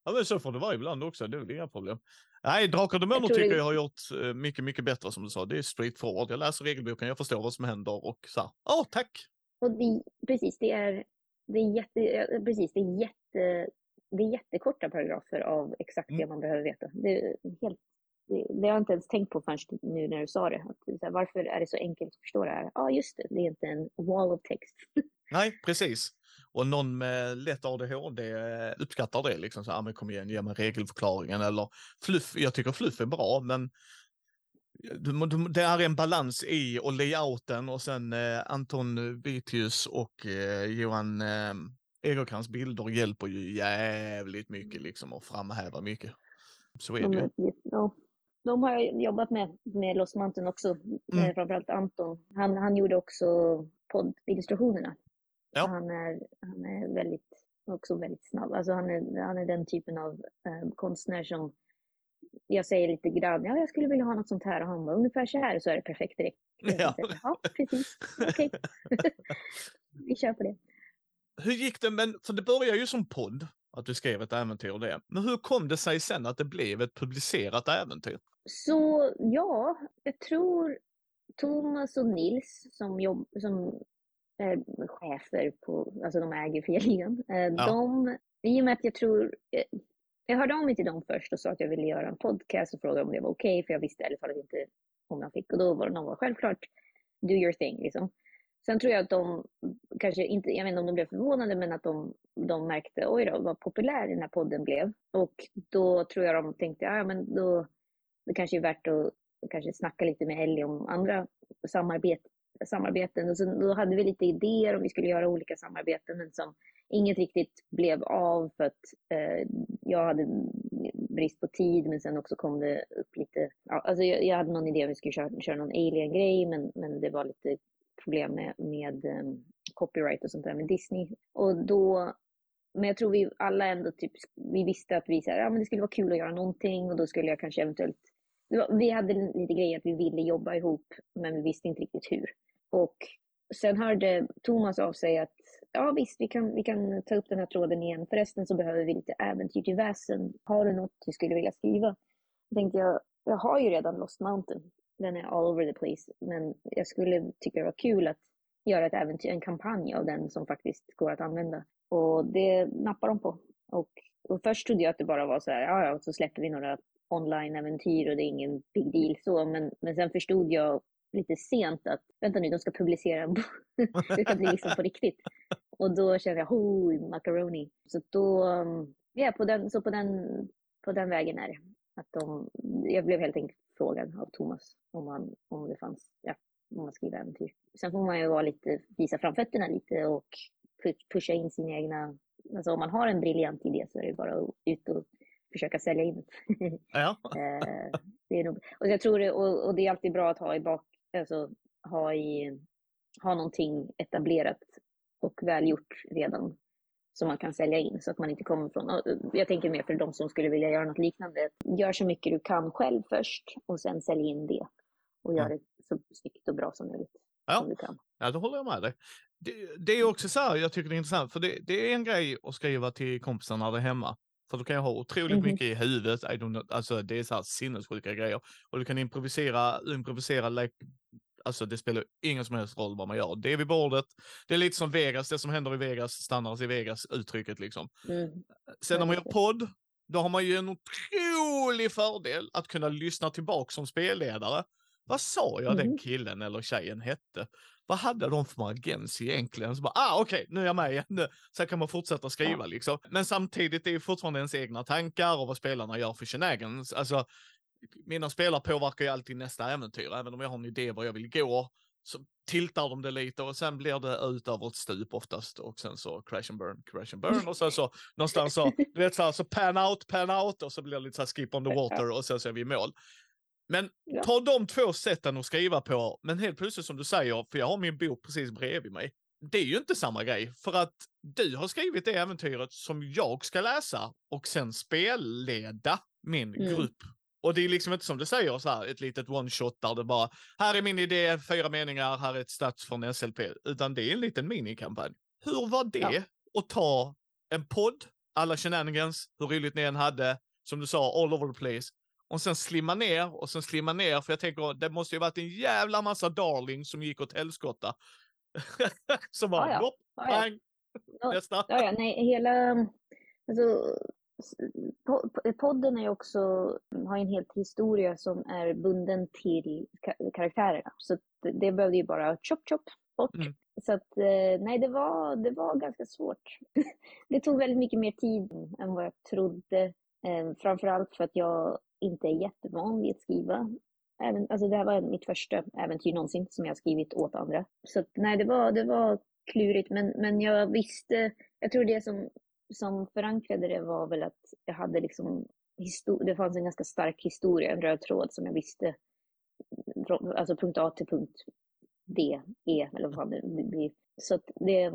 Ja, men så får det vara ibland också, det är inga problem. Nej, Drakar och Demoner tycker det... jag har gjort eh, mycket, mycket bättre som du sa. Det är straightforward. Jag läser regelboken, jag förstår vad som händer och så här, ja, oh, tack! Och det, precis, det är, det är jätte, precis, det är jätte, det är jättekorta paragrafer av exakt mm. det man behöver veta. Det är helt det, det har jag inte ens tänkt på förrän nu när du sa det. Att, här, varför är det så enkelt att förstå det här? Ja, ah, just det, det är inte en wall of text. Nej, precis. Och någon med lätt ADHD uppskattar det. Liksom så, ah, men kom igen, ge mig regelförklaringen. Eller fluff, jag tycker fluff är bra, men det är en balans i och layouten och sen eh, Anton Vitius och eh, Johan eh, Egerkrans bilder hjälper ju jävligt mycket liksom och framhäva mycket. Så är det ju. Ja, de har jag jobbat med, med Lost Mountain också, mm. Eh, framförallt Anton. Han, han gjorde också poddillustrationerna. Ja. Han, är, han är väldigt, också väldigt snabb. Alltså han, är, han är den typen av eh, konstnär som jag säger lite grann, ja jag skulle vilja ha något sånt här och han bara ungefär så här så är det perfekt direkt. Ja, ja precis, okej. Okay. Vi kör på det. Hur gick det, men för det börjar ju som podd att du skrev ett äventyr det. Men hur kom det sig sen att det blev ett publicerat äventyr? Så ja, jag tror Thomas och Nils som, jobb, som är chefer på, alltså de äger Fjälligan, eh, ja. de, i och med att jag tror, eh, jag hörde av mig till dem först och sa att jag ville göra en podcast och frågade om det var okej, okay, för jag visste i alla fall inte om jag fick. Och då var det någon självklart, do your thing liksom. Sen tror jag att de, kanske inte, jag vet inte om de blev förvånade, men att de, de märkte, oj då, vad populär den här podden blev. Och då tror jag de tänkte, ja men då, det kanske är värt att kanske snacka lite med Ellie om andra samarbet, samarbeten. Och så, då hade vi lite idéer om vi skulle göra olika samarbeten, men som inget riktigt blev av för att eh, jag hade brist på tid, men sen också kom det upp lite, ja, alltså jag, jag hade någon idé om vi skulle köra, köra någon alien-grej, men, men det var lite problem med, med ehm, copyright och sånt där med Disney. Och då, men jag tror vi alla ändå typ, vi visste att vi, så här, ja, men det skulle vara kul att göra någonting och då skulle jag kanske eventuellt, vi hade lite grejer att vi ville jobba ihop, men vi visste inte riktigt hur. Och sen hörde Thomas av sig att ja visst, vi kan, vi kan ta upp den här tråden igen. Förresten så behöver vi lite äventyr till väsen. Har du något du skulle vilja skriva? Då tänkte jag, jag har ju redan Lost Mountain den är all over the place. Men jag skulle tycka det var kul att göra ett äventyr, en kampanj av den som faktiskt går att använda. Och det nappar de på. Och, och först trodde jag att det bara var så här, ja, ja, så släpper vi några online-äventyr och det är ingen big deal så. Men, men sen förstod jag lite sent att, vänta nu, de ska publicera en bok. det ska bli liksom på riktigt. Och då kände jag, oh, macaroni. Så då, mm, ja, på den, så på den, på den vägen är det. Att de, jag blev helt enkelt frågan av Thomas om, man, om det fanns, ja, om man skriver äventyr. Sen får man ju vara lite, visa framfötterna lite och pusha in sina egna, alltså om man har en briljant idé så är det bara ut och försöka sälja in ja. Eh, det. Är nog, och jag tror det, och, och, det är alltid bra att ha i bak, alltså ha i, ha någonting etablerat och välgjort redan. Som man kan sälja in så att man inte kommer från, jag tänker mer för de som skulle vilja göra något liknande, gör så mycket du kan själv först och sen sälj in det och gör Ja. det så snyggt och bra som möjligt. Ja. Som du kan. Ja, då håller jag med dig. Det, det är också så här, jag tycker det är intressant, för det, det är en grej att skriva till kompisarna där hemma. För då kan jag ha otroligt Mhm. mycket i huvudet. Alltså det är så här sinnessjuka grejer. Och du kan improvisera, improvisera like, alltså det spelar ingen som helst roll vad man gör. Det är vid bordet, det är lite som Vegas, det som händer i Vegas stannar i Vegas, uttrycket liksom. Mm. Sen när man gör podd, då har man ju en otrolig fördel att kunna lyssna tillbaka som spelledare. Vad sa jag den Mhm. killen eller tjejen hette? Vad hade de för agens egentligen? Så bara, ah okej, nu är jag med igen. Sen kan man fortsätta skriva liksom. Men samtidigt är det fortfarande ens egna tankar och vad spelarna gör för shenanigans. Alltså, mina spelare påverkar ju alltid nästa äventyr. Även om jag har en idé var jag vill gå så tiltar de det lite och sen blir det ut över ett stup oftast och sen så crash and burn, crash and burn och sen så någonstans så, du vet så här, så pan out, pan out och så blir det lite så här skip on the water och sen så är vi i mål. Men Ja. ta de två sätten att skriva på, men helt plötsligt som du säger, för jag har min bok precis bredvid mig. Det är ju inte samma grej, för att du har skrivit det äventyret som jag ska läsa och sen spelleda min Mm. grupp. Och det är liksom inte som du säger så här, ett litet one shot där det bara, här är min idé, fyra meningar, här är ett stats från SLP, utan det är en liten minikampanj. Hur var det Ja. att ta en podd, alla shenanigans, hur roligt ni än hade, som du sa, all over the place, och sen slimma ner och sen slimma ner, för jag tänker det måste ju varit en jävla massa darling som gick åt helskotta. som bara, Ja, ja. hopp, Ja, nästa. Ja, ja, nej, hela... Alltså, podden är också, har en helt historia som är bunden till ka- karaktärerna. Så det behövde ju bara chop chop bort. Mm. Så att eh, nej, det var, det var ganska svårt. det tog väldigt mycket mer tid än vad jag trodde. Eh, framförallt för att jag inte är jättevan vid att skriva. Även, alltså det här var mitt första äventyr någonsin som jag skrivit åt andra. Så att, nej, det var, det var klurigt. Men, men jag visste, jag tror det som, som förankrade det var väl att jag hade liksom, det fanns en ganska stark historia, en röd tråd som jag visste, alltså punkt A till punkt D, E eller vad fan det blir. Så att det,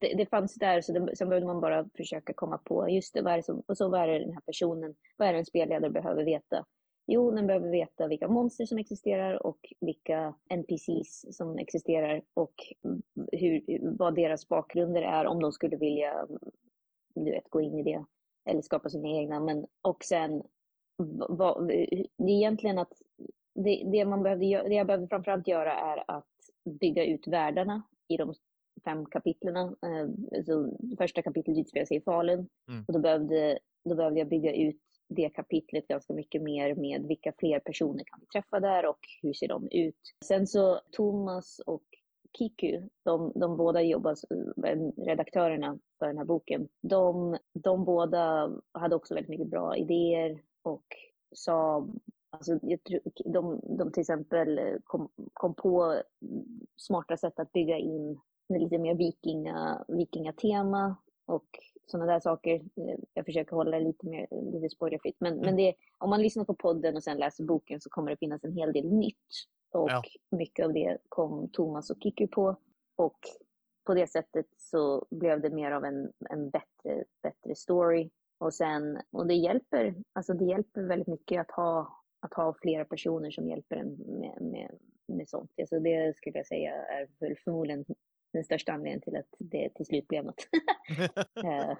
det, det fanns där, så det, sen behövde man bara försöka komma på, just det, vad är det som, och så vad är det den här personen, vad är det en spelledare behöver veta? Jo, den behöver veta vilka monster som existerar och vilka NPCs som existerar och hur, vad deras bakgrunder är om de skulle vilja du vet, gå in i det eller skapa sina egna. Men, och sen, vad, det är egentligen att det, det, man behövde, det jag behövde framförallt göra är att bygga ut världarna i de fem kapitlerna. Eh, Så första kapitlet utspelar sig i Falun Mm. och då behövde, då behövde jag bygga ut det kapitlet ganska mycket mer med vilka fler personer kan vi träffa där och hur ser de ut. Sen så Thomas och Kiku, de, de båda jobbar, eh, redaktörerna för den här boken, de, de båda hade också väldigt mycket bra idéer och sa, alltså, de, de till exempel kom, kom på smarta sätt att bygga in lite mer vikinga, vikingatema och sådana där saker. Eh, Jag försöker hålla det lite mer lite spoilerfritt. Men, men det, om man lyssnar på podden och sen läser boken så kommer det finnas en hel del nytt. Och Ja. mycket av det kom Thomas och Kiku på. Och på det sättet så blev det mer av en, en bättre, bättre story. Och sen, och det hjälper, alltså det hjälper väldigt mycket att ha, att ha flera personer som hjälper en med, med, med sånt. Alltså det skulle jag säga är förmodligen den största anledningen till att det till slut blev något. Eh,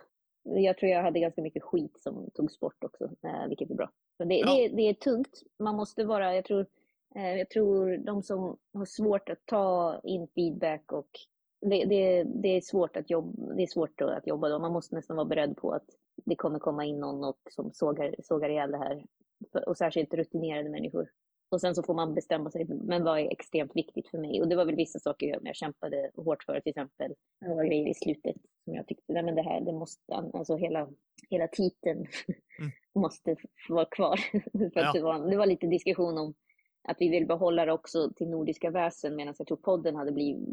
jag tror jag hade ganska mycket skit som togs bort också, eh, vilket är bra. Så det, Ja. det, det är tungt. Man måste vara, jag tror, jag tror de som har svårt att ta in feedback och det, det, det är svårt att jobba, det är svårt att jobba då. Man måste nästan vara beredd på att det kommer komma in någon och som sågar, sågar ihjäl det här. Och särskilt rutinerade människor. Och sen så får man bestämma sig, men vad är extremt viktigt för mig? Och det var väl vissa saker jag, jag kämpade hårt för, till exempel några grejer i slutet som jag tyckte, nej men det här, det måste, alltså hela, hela titeln Mm. måste vara kvar. för Ja. det, var, det var lite diskussion om att vi vill behålla det också till nordiska väsen, medan jag tror podden hade blivit,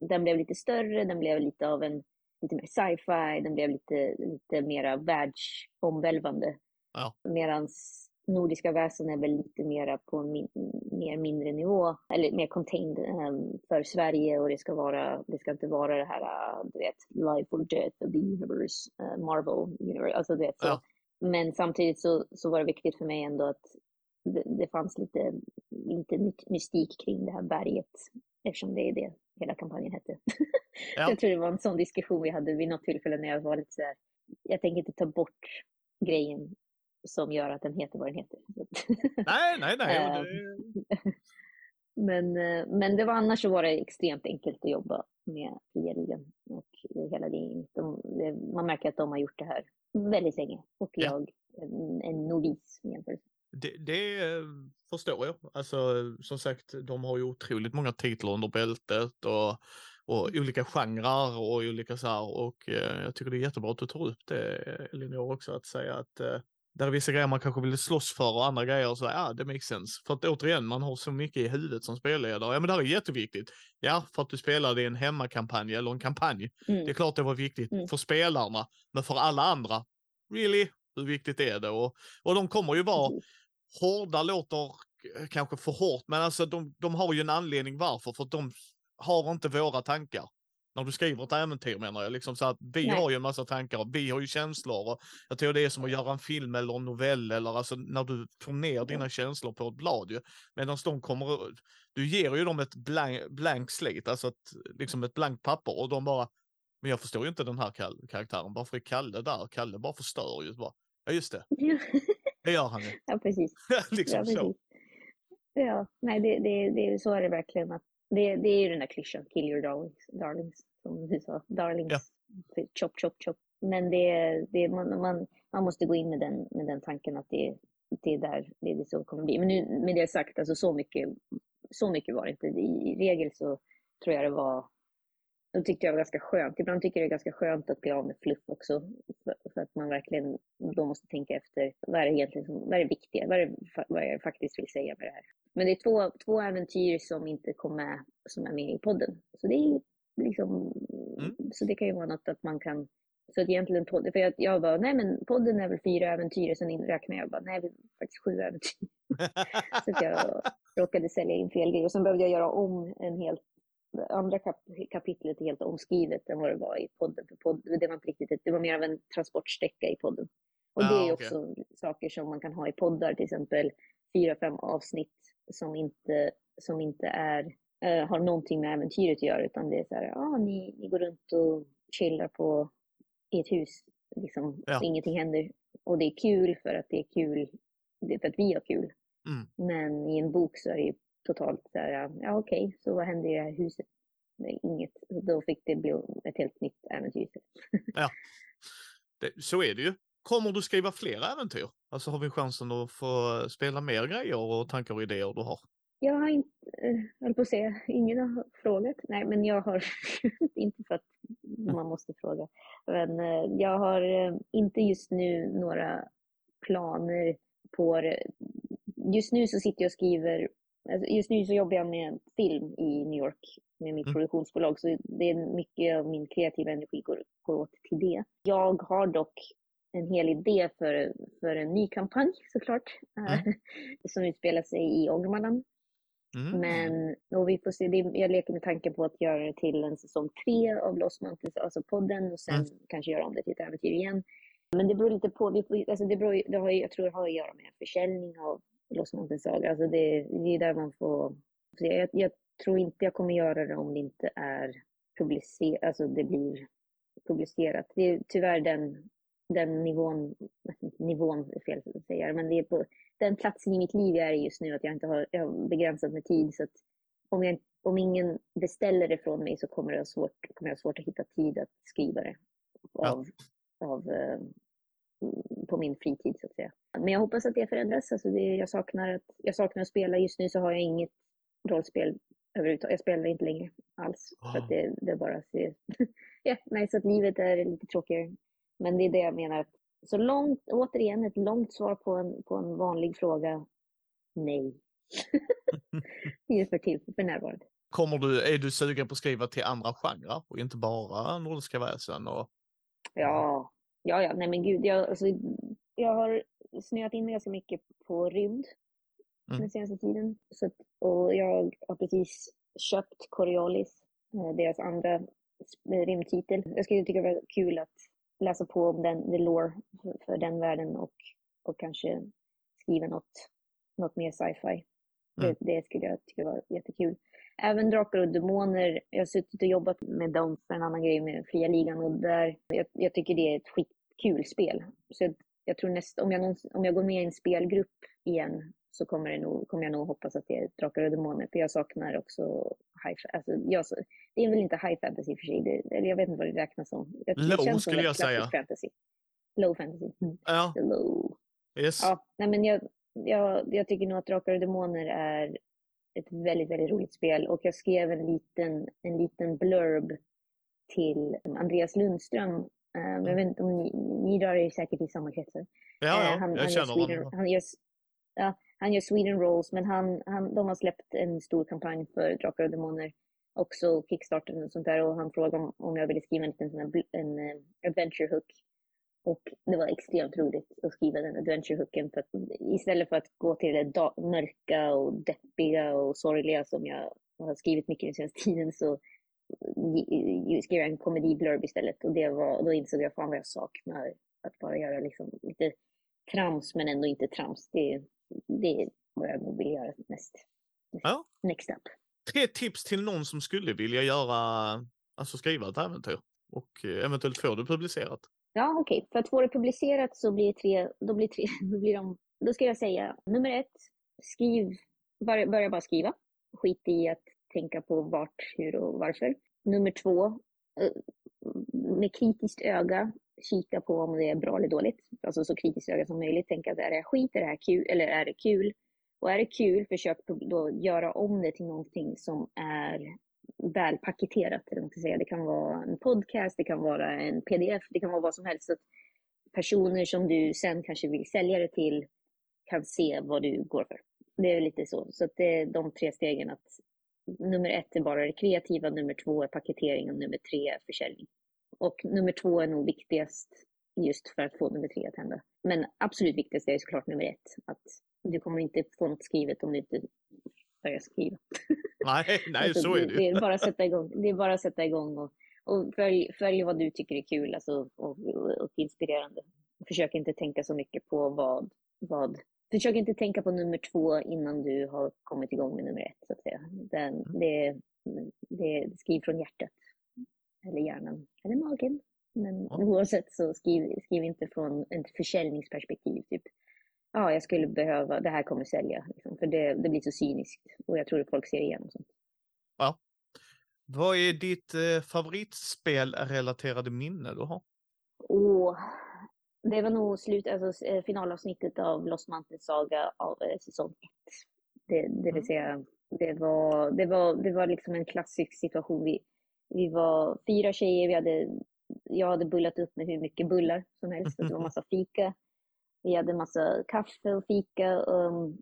den blev lite större, den blev lite av en, lite mer sci-fi, den blev lite, lite mera världsomvälvande. Ja. Medan Nordiska väsen är väl lite mera på en min, mer mindre nivå, eller mer contained um, för Sverige och det ska vara, det ska inte vara det här, uh, du vet, life or death of the universe, uh, Marvel universe, alltså du vet så. Ja. Men samtidigt så, så var det viktigt för mig ändå att det, fanns lite, lite mystik kring det här berget, eftersom det är det hela kampanjen hette. Ja. jag tror det var en sån diskussion vi hade vid något tillfälle när jag var lite så här, jag tänker inte ta bort grejen som gör att den heter vad den heter. nej, nej, nej. Ehm, men, eh, men det var annars så var det extremt enkelt att jobba med fria ligan och hela det, de, det, Man märker att de har gjort det här väldigt länge och jag ja. en, en novis jämförelse. Det, det förstår jag. Alltså som sagt, de har ju otroligt många titlar under bältet och, och mm. olika genrer och olika så här och eh, jag tycker det är jättebra att du tar upp det Elinor också att säga att eh, där är vissa grejer man kanske vill slåss för och andra grejer så ja, det makes sense. För att återigen, man har så mycket i huvudet som spelledare. Ja, men det här är jätteviktigt. Ja, för att du spelade i en hemmakampanj eller en kampanj. Mm. Det är klart det var viktigt mm. för spelarna, men för alla andra, really? Hur viktigt är det? Och, och de kommer ju vara. Hårda låter kanske för hårt, men alltså de, de har ju en anledning varför, för de har inte våra tankar när du skriver ett äventyr menar jag. Liksom så att vi Nej. har ju en massa tankar och vi har ju känslor. Och jag tror det är som att göra en film eller en novell eller alltså när du får ner dina känslor på ett blad ju. Medan de kommer, du ger ju dem ett blank, blank slate, alltså ett, liksom ett blankt papper och de bara, men jag förstår ju inte den här karaktären, varför är Kalle där? Kalle bara förstör ju. Bara, ja just det, det gör han ju. Ja precis. liksom ja, precis. så. Ja, nej det, det, det, så är det verkligen att det, det är ju den där klyschan, kill your darlings, darlings som du sa, darlings, ja. chop, chop, chop. Men det, det, man, man, man måste gå in med den, med den tanken att det, det är där det, är så kommer bli. Men nu, med det sagt, alltså så mycket, så mycket var det inte. I regel så tror jag det var, då tyckte jag det var ganska skönt. Ibland tycker jag det är ganska skönt att bli av med fluff också. För, att man verkligen då måste tänka efter, vad är det egentligen som, vad är det viktiga, vad är det, vad jag faktiskt vill säga med det här. Men det är två, två äventyr som inte kom med, som är med i podden. Så det är liksom, mm. så det kan ju vara något att man kan, så att egentligen podden, för jag, jag bara, nej men podden är väl fyra äventyr, sen räknar jag bara, nej det är faktiskt sju äventyr. så att jag råkade sälja in fel grej och sen behövde jag göra om en helt andra kap kapitlet är helt omskrivet än vad det var i podden. För podd, det var inte riktigt det var mer av en transportsträcka i podden. Och ah, det är okay. också saker som man kan ha i poddar, till exempel fyra, fem avsnitt som inte, som inte är, äh, har någonting med äventyret att göra, utan det är så här, ah, ni, ni går runt och chillar på i ett hus, liksom, ja. ingenting händer. Och det är kul för att det är kul, det är för att vi har kul. Mm. Men i en bok så är det ju totalt så här, ja okej, okay, så vad händer i det här huset? Nej, inget. Då fick det bli ett helt nytt äventyr. ja, det, så är det ju. Kommer du skriva fler äventyr? Alltså har vi chansen att få spela mer grejer och tankar och idéer du har? Jag har inte, eh, höll på att säga, ingen har frågat. Nej, men jag har inte för att man måste fråga. Men eh, jag har eh, inte just nu några planer på det. Just nu så sitter jag och skriver, just nu så jobbar jag med film i New York med mitt mm. produktionsbolag, så det är mycket av min kreativa energi går, går åt till det. Jag har dock en hel idé för, för en ny kampanj såklart, mm. som utspelar sig i Ångermanland. Mm. Men och vi får se, det, jag leker med tanken på att göra det till en säsong tre av Lost Mountains, alltså podden, och sen mm. kanske göra om det till ett äventyr igen. Men det beror lite på, vi alltså det, beror, det har, jag tror det har att göra med försäljning av Lost Mountains saga. Alltså det, det är där man får... Jag, jag, tror inte jag kommer göra det om det inte är publicerat, alltså det blir publicerat. Det är tyvärr den den nivån, nivån är fel att säga, men det är på den platsen i mitt liv jag är just nu, att jag inte har, jag har begränsat med tid. Så att om, jag, om ingen beställer det från mig så kommer, det ha svårt, kommer jag ha svårt att hitta tid att skriva det av, ja. av, uh, på min fritid så att säga. Men jag hoppas att det förändras. Alltså det, jag, saknar att, jag saknar att spela. Just nu så har jag inget rollspel överhuvudtaget. Jag spelar inte längre alls. För att det, det bara ser... ja, nej, så att livet är lite tråkigare. Men det är det jag menar. Så långt, återigen ett långt svar på en, på en vanlig fråga. Nej. det för, till, för närvarande. Kommer du, är du sugen på att skriva till andra genrer och inte bara nordiska väsen? Och... Ja, ja, ja, nej men gud, jag, alltså, jag har snöat in ganska mycket på rymd Mm. den senaste tiden. Så, och jag har precis köpt Coriolis, eh, deras andra sp- rymdtitel. Jag skulle tycka det var kul att läsa på om den, the lore för, för den världen och, och kanske skriva något, något mer sci-fi. Mm. Det, det skulle jag tycka var jättekul. Även Drakar och Demoner, jag har suttit och jobbat med dem för en annan grej med Fria Ligan och där, jag, jag tycker det är ett skitkul spel. Så jag, jag tror näst, om, jag någonsin, om jag går med i en spelgrupp igen så kommer, det nog, kommer jag nog hoppas att det är Drakar och Demoner, för jag saknar också high, alltså, jag, det är väl inte high fantasy för sig, det, jag vet inte vad det räknas som. Det, det Low skulle jag säga. fantasy. Low fantasy. Mm. Ja, Low. yes. Ja, nej men jag, jag, jag tycker nog att Drakar och Demoner är ett väldigt, väldigt roligt spel och jag skrev en liten, en liten blurb till Andreas Lundström. Eh, Jag vet inte om ni, ni rör er säkert i samma kretsar. Ja, ja, han, jag han, känner Sweden, honom. han, gör, ja, han gör Sweden Rolls, men han, han, de har släppt en stor kampanj för Drakar och Demoner. Också Kickstarter och sånt där och han frågade om, om jag ville skriva en liten sån här, bl- en, eh, adventure hook. Och det var extremt roligt att skriva den adventure hooken för att istället för att gå till det mörka och deppiga och sorgliga som jag har skrivit mycket den senaste tiden så skrev jag en komedi-blurb istället och det var, då insåg jag fan vad jag saknar att bara göra liksom lite trams men ändå inte trams. Det, det är vad jag nog vill göra näst. Ja. Next up. Tre tips till någon som skulle vilja göra, alltså skriva ett äventyr och eh, eventuellt få det publicerat. Ja, okej. För att få det publicerat så blir tre, då blir tre, då blir de, då ska jag säga nummer ett, skriv, börja, börja bara skriva. Skit i att tänka på vart, hur och varför. Nummer två, eh, med kritiskt öga, kika på om det är bra eller dåligt. Alltså så kritiskt öga som möjligt. Tänka att är det skit, är det här kul, eller är det kul? Och är det kul, försök då göra om det till någonting som är väl paketerat. Säga. Det kan vara en podcast, det kan vara en pdf, det kan vara vad som helst. Så att personer som du sen kanske vill sälja det till kan se vad du går för. Det är lite så. Så att det är de tre stegen. att Nummer ett är bara det kreativa, nummer två är paketering och nummer tre är försäljning. Och nummer två är nog viktigast just för att få nummer tre att hända. Men absolut viktigast är såklart nummer ett. Att du kommer inte få något skrivet om du inte börjar skriva. Nej, nej Alltså, så är det det är bara att sätta igång. Det är bara att sätta igång och, och följ, följ vad du tycker är kul alltså, och, och, och inspirerande. Försök inte tänka så mycket på vad, vad... Försök inte tänka på nummer två innan du har kommit igång med nummer ett. Så att säga. Den, det, det, skriv från hjärtat. Eller hjärnan. Eller magen. Men Ja. oavsett så skriv, skriv inte från ett försäljningsperspektiv. Typ, ja, jag skulle behöva, det här kommer sälja. Liksom, för det, det blir så cyniskt. Och jag tror att folk ser igenom sånt. Vad är ditt eh, favoritspelrelaterade minne du har? Och det var nog slut, alltså eh, finalavsnittet av Lost Mountain Saga av eh, säsong ett. Det, det Mm. vill säga, det var, det var, det var liksom en klassisk situation. Vi, vi var fyra tjejer, vi hade, jag hade bullat upp med hur mycket bullar som helst. och Det var massa fika. Vi hade massa kaffe och fika. Um,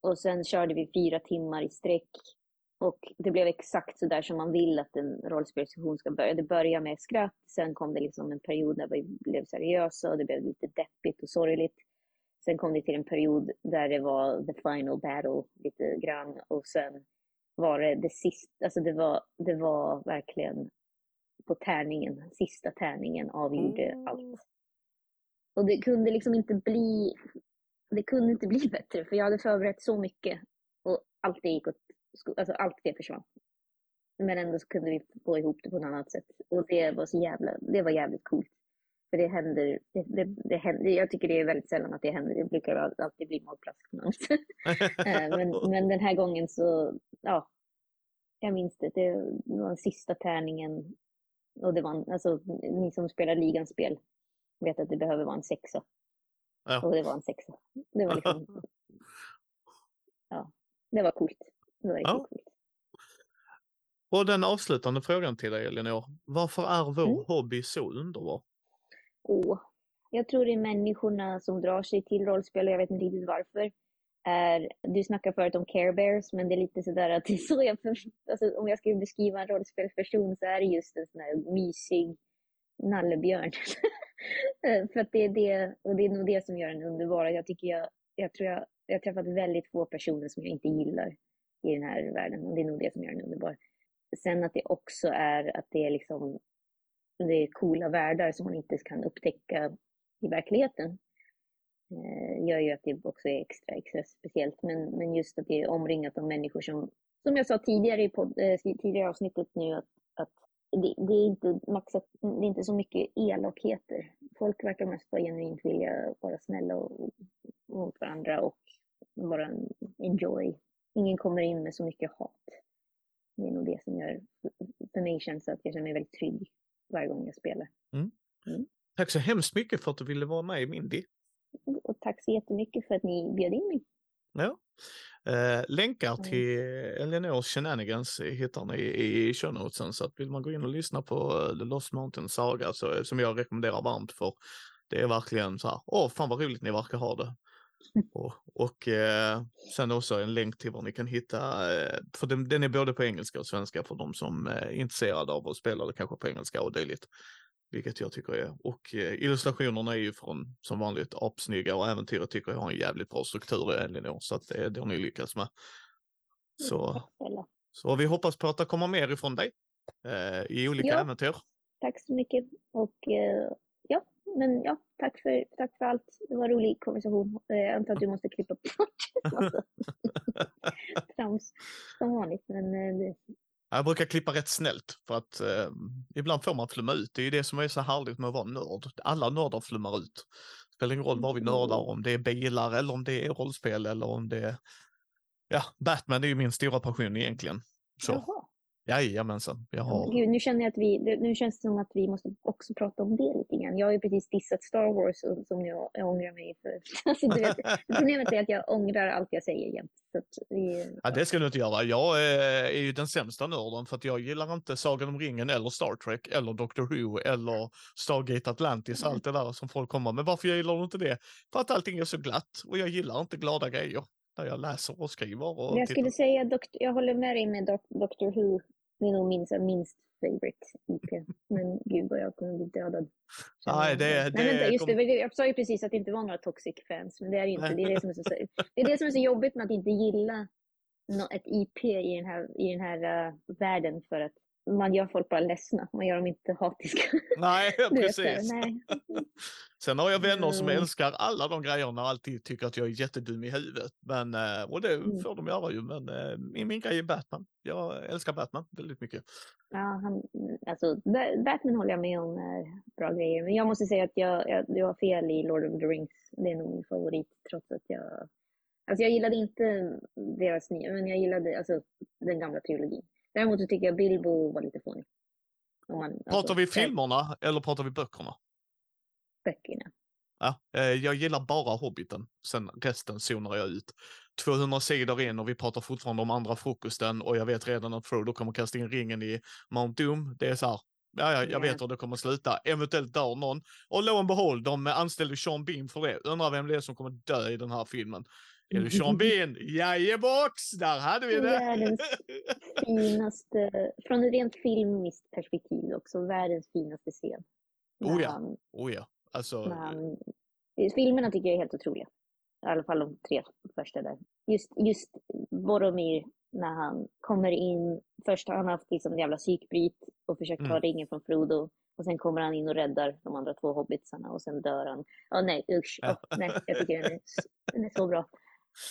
och sen körde vi fyra timmar i sträck. Och det blev exakt så där som man vill att en rollspelssession ska börja. Det började med skratt, sen kom det liksom en period där vi blev seriösa och det blev lite deppigt och sorgligt. Sen kom det till en period där det var the final battle lite grann och sen var det det sista, alltså det var, det var verkligen på tärningen, sista tärningen avgjorde Mm. allt. Och det kunde liksom inte bli, det kunde inte bli bättre för jag hade förberett så mycket och allt det gick åt, alltså allt det försvann. Men ändå så kunde vi få ihop det på ett annat sätt och det var så jävla, det var jävligt coolt. För det händer, det, det, det händer, jag tycker det är väldigt sällan att det händer, det brukar al- alltid bli magplask något. Eh, men, men den här gången så, ja, jag minns det. Det var den sista tärningen. Och det var alltså, ni som spelar ligans spel vet att det behöver vara en sexa. Ja. Och det var en sexa. Det var liksom, ja, det var coolt. Det var Ja. coolt. Och den avslutande frågan till dig Elinor. Varför är vår Mm. hobby så underbar? Och jag tror det är människorna som drar sig till rollspel och jag vet inte riktigt varför. Är, du snackar förut om Care Bears, men det är lite sådär att det så jag, för, alltså, om jag skulle beskriva en rollspelsperson så är det just en sån här mysig nallebjörn. Eh, för att det är det, och det är nog det som gör den underbar. Jag tycker jag, jag tror jag, jag har träffat väldigt få personer som jag inte gillar i den här världen och det är nog det som gör den underbar. Sen att det också är att det är liksom, det är coola världar som man inte kan upptäcka i verkligheten. Eh, gör ju att det också är extra, extra speciellt. Men, men just att det är omringat av människor som, som jag sa tidigare i podd, eh, tidigare avsnittet nu, att, att det, det, är inte maxat, det är inte så mycket elakheter. Folk verkar mest bara genuint vilja vara snälla och, mot varandra och bara enjoy. Ingen kommer in med så mycket hat. Det är nog det som gör, för mig känns att jag känner mig väldigt trygg varje gång jag spelar. Mm. Mm. Tack så hemskt mycket för att du ville vara med i Mindy. Och tack så jättemycket för att ni bjöd in mig. Ja. Eh, länkar till Eleanors shenanigans hittar ni i show notesen, så att vill man gå in och lyssna på The Lost Mountain Saga så, som jag rekommenderar varmt för det är verkligen så här, åh fan vad roligt ni verkar ha det. Och, och eh, sen också en länk till var ni kan hitta, eh, för den, den, är både på engelska och svenska för de som är intresserade av att spela det kanske på engelska och dylikt. Vilket jag tycker är. Och eh, illustrationerna är ju från som vanligt apsnygga och äventyret tycker jag har en jävligt bra struktur Elinor. Så att det, det har ni lyckats med. Så, så vi hoppas på att det kommer mer ifrån dig eh, i olika ja. äventyr. Tack så mycket. Och eh, ja, men ja, tack för, tack för allt. Det var en rolig konversation. Eh, jag antar att du måste klippa bort trams som vanligt. Men eh, det, jag brukar klippa rätt snällt för att eh, ibland får man flumma ut. Det är ju det som är så härligt med att vara nörd. Alla nördar flummar ut. Det spelar ingen roll vad vi nördar, om det är bilar eller om det är rollspel eller om det är... Ja, Batman är ju min stora passion egentligen. Så. Jaha. Jajamensan. Jag har... Gud, nu känner jag att vi, nu känns det som att vi måste också prata om det lite grann. Jag har ju precis dissat Star Wars som jag, jag ångrar mig för. Alltså, du vet, problemet är att jag ångrar allt jag säger jämt. Vi, ja, det ska du inte göra. Jag är, är ju den sämsta nörden för att jag gillar inte Sagan om ringen eller Star Trek eller Doctor Who eller Stargate Atlantis, mm. allt det där som folk kommer med. Varför jag gillar inte det? För att allting är så glatt och jag gillar inte glada grejer där jag läser och skriver. Och jag skulle säga, att jag håller med dig med Doctor Who det är nog min minst favorite IP. Men gud vad jag kommer bli dödad. Nej, det, det, Nej, vänta, just det. Jag sa ju precis att det inte var några toxic fans, men det är inte. Det är det som är så, det är det som är så jobbigt med att inte gilla ett IP i den här, i den här uh, världen för att man gör folk bara ledsna, man gör dem inte hatiska. Nej, precis. nej. Sen har jag vänner som mm. älskar alla de grejerna och alltid tycker att jag är jättedum i huvudet. Men, eh, och det mm. får de göra ju, men eh, min, min grej är Batman. Jag älskar Batman väldigt mycket. Ja, han, alltså, Batman håller jag med om är bra grejer, men jag måste säga att jag, jag, jag har fel i Lord of the Rings. Det är nog min favorit, trots att jag Alltså jag gillade inte deras nya, men jag gillade alltså, den gamla trilogin. Däremot så tycker jag Bilbo var lite fånig. Man, pratar alltså, vi filmerna eller pratar vi böckerna? Böckerna. Ja, eh, jag gillar bara Hobbiten. Sen resten zonar jag ut. 200 sidor in och vi pratar fortfarande om andra frukosten och jag vet redan att Frodo kommer kasta in ringen i Mount Doom. Det är så här. Ja, ja, jag vet hur det kommer sluta. Eventuellt dör någon. Och lo and behold, de anställde Sean Bean för det. Undrar vem det är som kommer dö i den här filmen. Är det Sean Bean? Jajebox! Där hade vi det! Världens finaste, från ett rent filmiskt perspektiv också, världens finaste scen. Oh ja, han, oh ja. Alltså... Han, filmerna tycker jag är helt otroliga. I alla fall de tre första där. Just, just Boromir när han kommer in. Först har han haft liksom en jävla psykbryt och försökt ta mm. ringen från Frodo. Och sen kommer han in och räddar de andra två hobbitsarna och sen dör han. Åh oh, nej, usch. Oh, nej, jag tycker den är, den är så bra.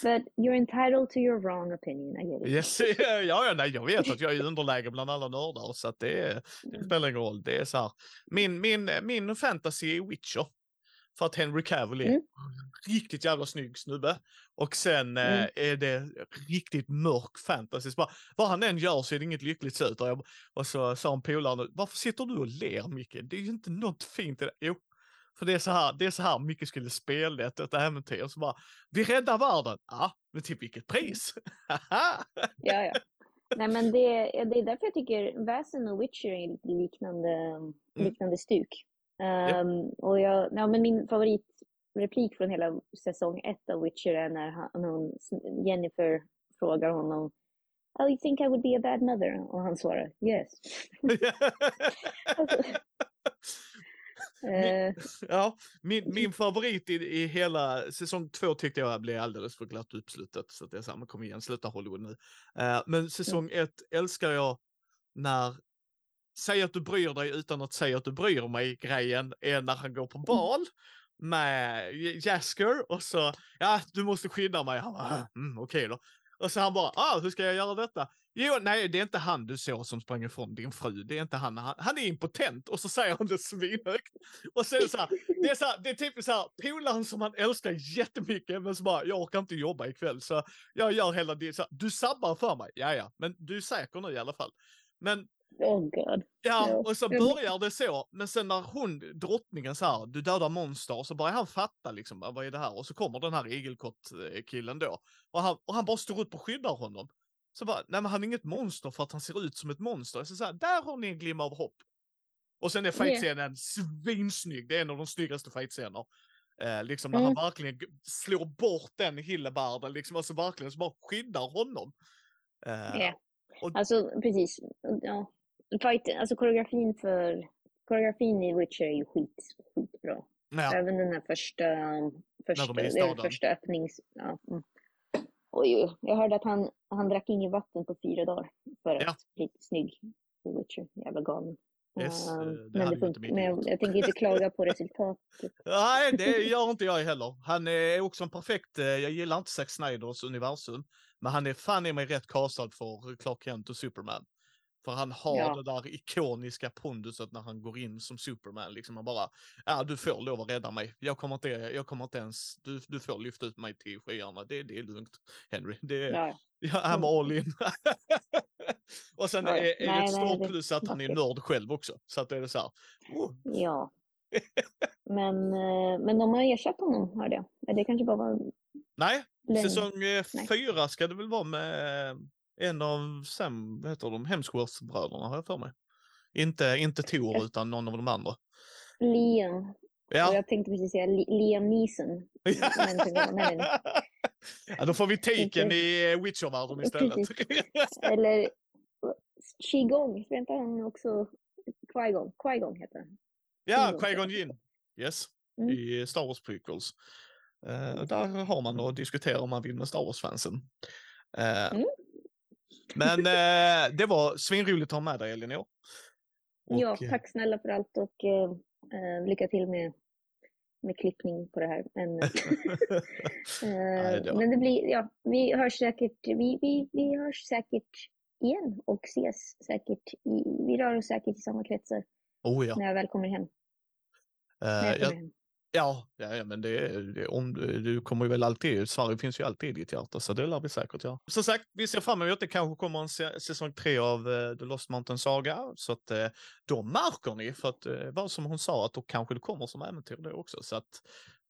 But you're entitled to your wrong opinion, I get it. Yes, ja, ja, nej, jag vet att jag är i underläge bland alla nördar så att det, det mm. spelar ingen roll. Det är så här. Min, min, min fantasy är Witcher. För att Henry Cavill är mm. riktigt jävla snygg snubbe. Och sen eh, mm. eh, är det riktigt mörk fantasy. Bara, vad han än gör så är det inget lyckligt slut. Och, och så sa en polare, varför sitter du och ler Micke? Det är ju inte något fint i det. Jo, för det är så här, det är så här mycket skulle spela ett, ett äventyr. Så bara, vi räddar världen. Ja, men till vilket pris? ja, ja. Nej, men det, det är därför jag tycker Väsen och Witcher är lite liknande, mm. liknande stuk. Um, ja. Ehm, och jag, ja, men min favoritreplik från hela säsong ett av Witcher är när han, hon, Jennifer frågar honom Oh, you think I would be a bad mother? Och han svarar yes. alltså, Eh, Ja, min, min favorit i, i hela säsong två tyckte jag blev alldeles för glatt uppslutet. Så att det är samma, kom igen, sluta Hollywood nu. Eh, men säsong ett älskar jag när Säg att du bryr dig utan att säga att du bryr mig grejen är när han går på bal med Jasker och så, ja du måste skydda mig. Han bara, "Ah, mm, okej då. Och så han bara, ah, hur ska jag göra detta? Jo, nej, det är inte han du såg som sprang ifrån din fru. Det är inte han. Han, han är impotent och så säger han det svinhögt. Och sen så här, det är så här, det är typ så här, polaren som han älskar jättemycket, men så bara, jag orkar inte jobba ikväll, så jag gör hela det. Så här, du sabbar för mig, ja ja, men du är säker nu i alla fall. Men oh god. Ja, och så börjar det så, men sen när hon, drottningen så här, du dödar monster, och så börjar han fatta liksom, "Vad- är det här? Och så kommer den här igelkott-killen då, och han, och han bara står upp och skyddar honom. Så bara, nej men han är inget monster för att han ser ut som ett monster. Så, så här, där har ni en glimma av hopp. Och sen är fightscenen svinsnygg, det är en av de snyggaste fightscener. Eh, liksom när han Mm. verkligen g- slår bort den hillebarden, liksom, alltså verkligen så bara skyddar honom. Eh, Ja. och- Alltså precis. Ja. Fight, alltså koreografin för koreografin i Witcher är ju skit, skitbra. ja. Även den här första, första, de är i det är väl staden. första öppnings... Ja. Mm. Oj, jag hörde att han, han drack inget vatten på fyra dagar för att Ja. bli snygg i Witcher. Jävla galen. Yes, eh, det men, det inte men jag, jag tänker inte klaga på resultatet. Nej, det gör inte jag heller. Han är också en perfekt, eh, jag gillar inte Zack Snyders universum, men han är fan i mig rätt castad för Clark Kent och Superman. För han har Ja. det där ikoniska ponduset när han går in som Superman. Liksom han bara, ja du får lov att rädda mig. Jag kommer inte, jag kommer inte ens, du, du får lyfta ut mig till skyarna. Det, det är lugnt, Henry. Det, Ja, ja. Ja, I'm all in. och sen ja. är, är det Nej, ett nej, stort det- plus att han är det- nörd själv också. Så att det är så här, oh, ja. Men, eh, men de har ersatt honom, hörde jag. Det kanske bara var nej, länge. Säsong eh, Nej. fyra ska det väl vara med en av Sam, vad heter de, Hemsworth-bröderna har jag för mig. Inte, inte Ja. utan någon av de andra. Liam. Och Ja. jag tänkte precis säga Li- Liam Neeson. Men tänkte jag, nej, nej. ja, då får vi taken i Witcher-världen istället. Eller Qigong, inte han också Qui-Gon? Qui-Gon heter han. ja. Qui-Gon Jinn. Yes, Mm. i Star Wars prequels. Eh, där har man att diskutera om man vill med Star Wars-fansen. Eh, Mm. Men eh, det var svinroligt att ha med dig Elinor. Och, ja, eh, tack snälla för allt och eh, eh, lycka till med, med klippning på det här. Men, eh, men det blir, ja, vi hörs säkert, vi, vi, vi hörs säkert igen och ses säkert, i, vi rör oss säkert i samma kretsar oh ja. när jag väl kommer hem. Eh, jag jag, hem. Ja, ja, ja men det, det, om, du kommer ju väl alltid, Sverige finns ju alltid i ditt hjärta, så det lär vi säkert göra. Som sagt, vi ser fram emot det kanske kommer en säsong tre av uh, The Lost Mountain Saga, så att uh, då märker ni, för att uh, vad som hon sa, att då kanske det kommer som äventyr då också, så att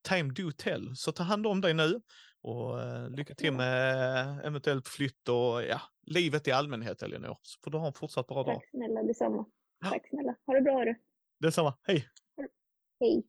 time do tell. Så ta hand om dig nu och uh, lycka till med eventuellt flytt och ja, livet i allmänhet Elinor, så får du ha en fortsatt bra dag. Tack snälla, detsamma. Tack snälla. Ha det bra du. Detsamma, hej! Hej.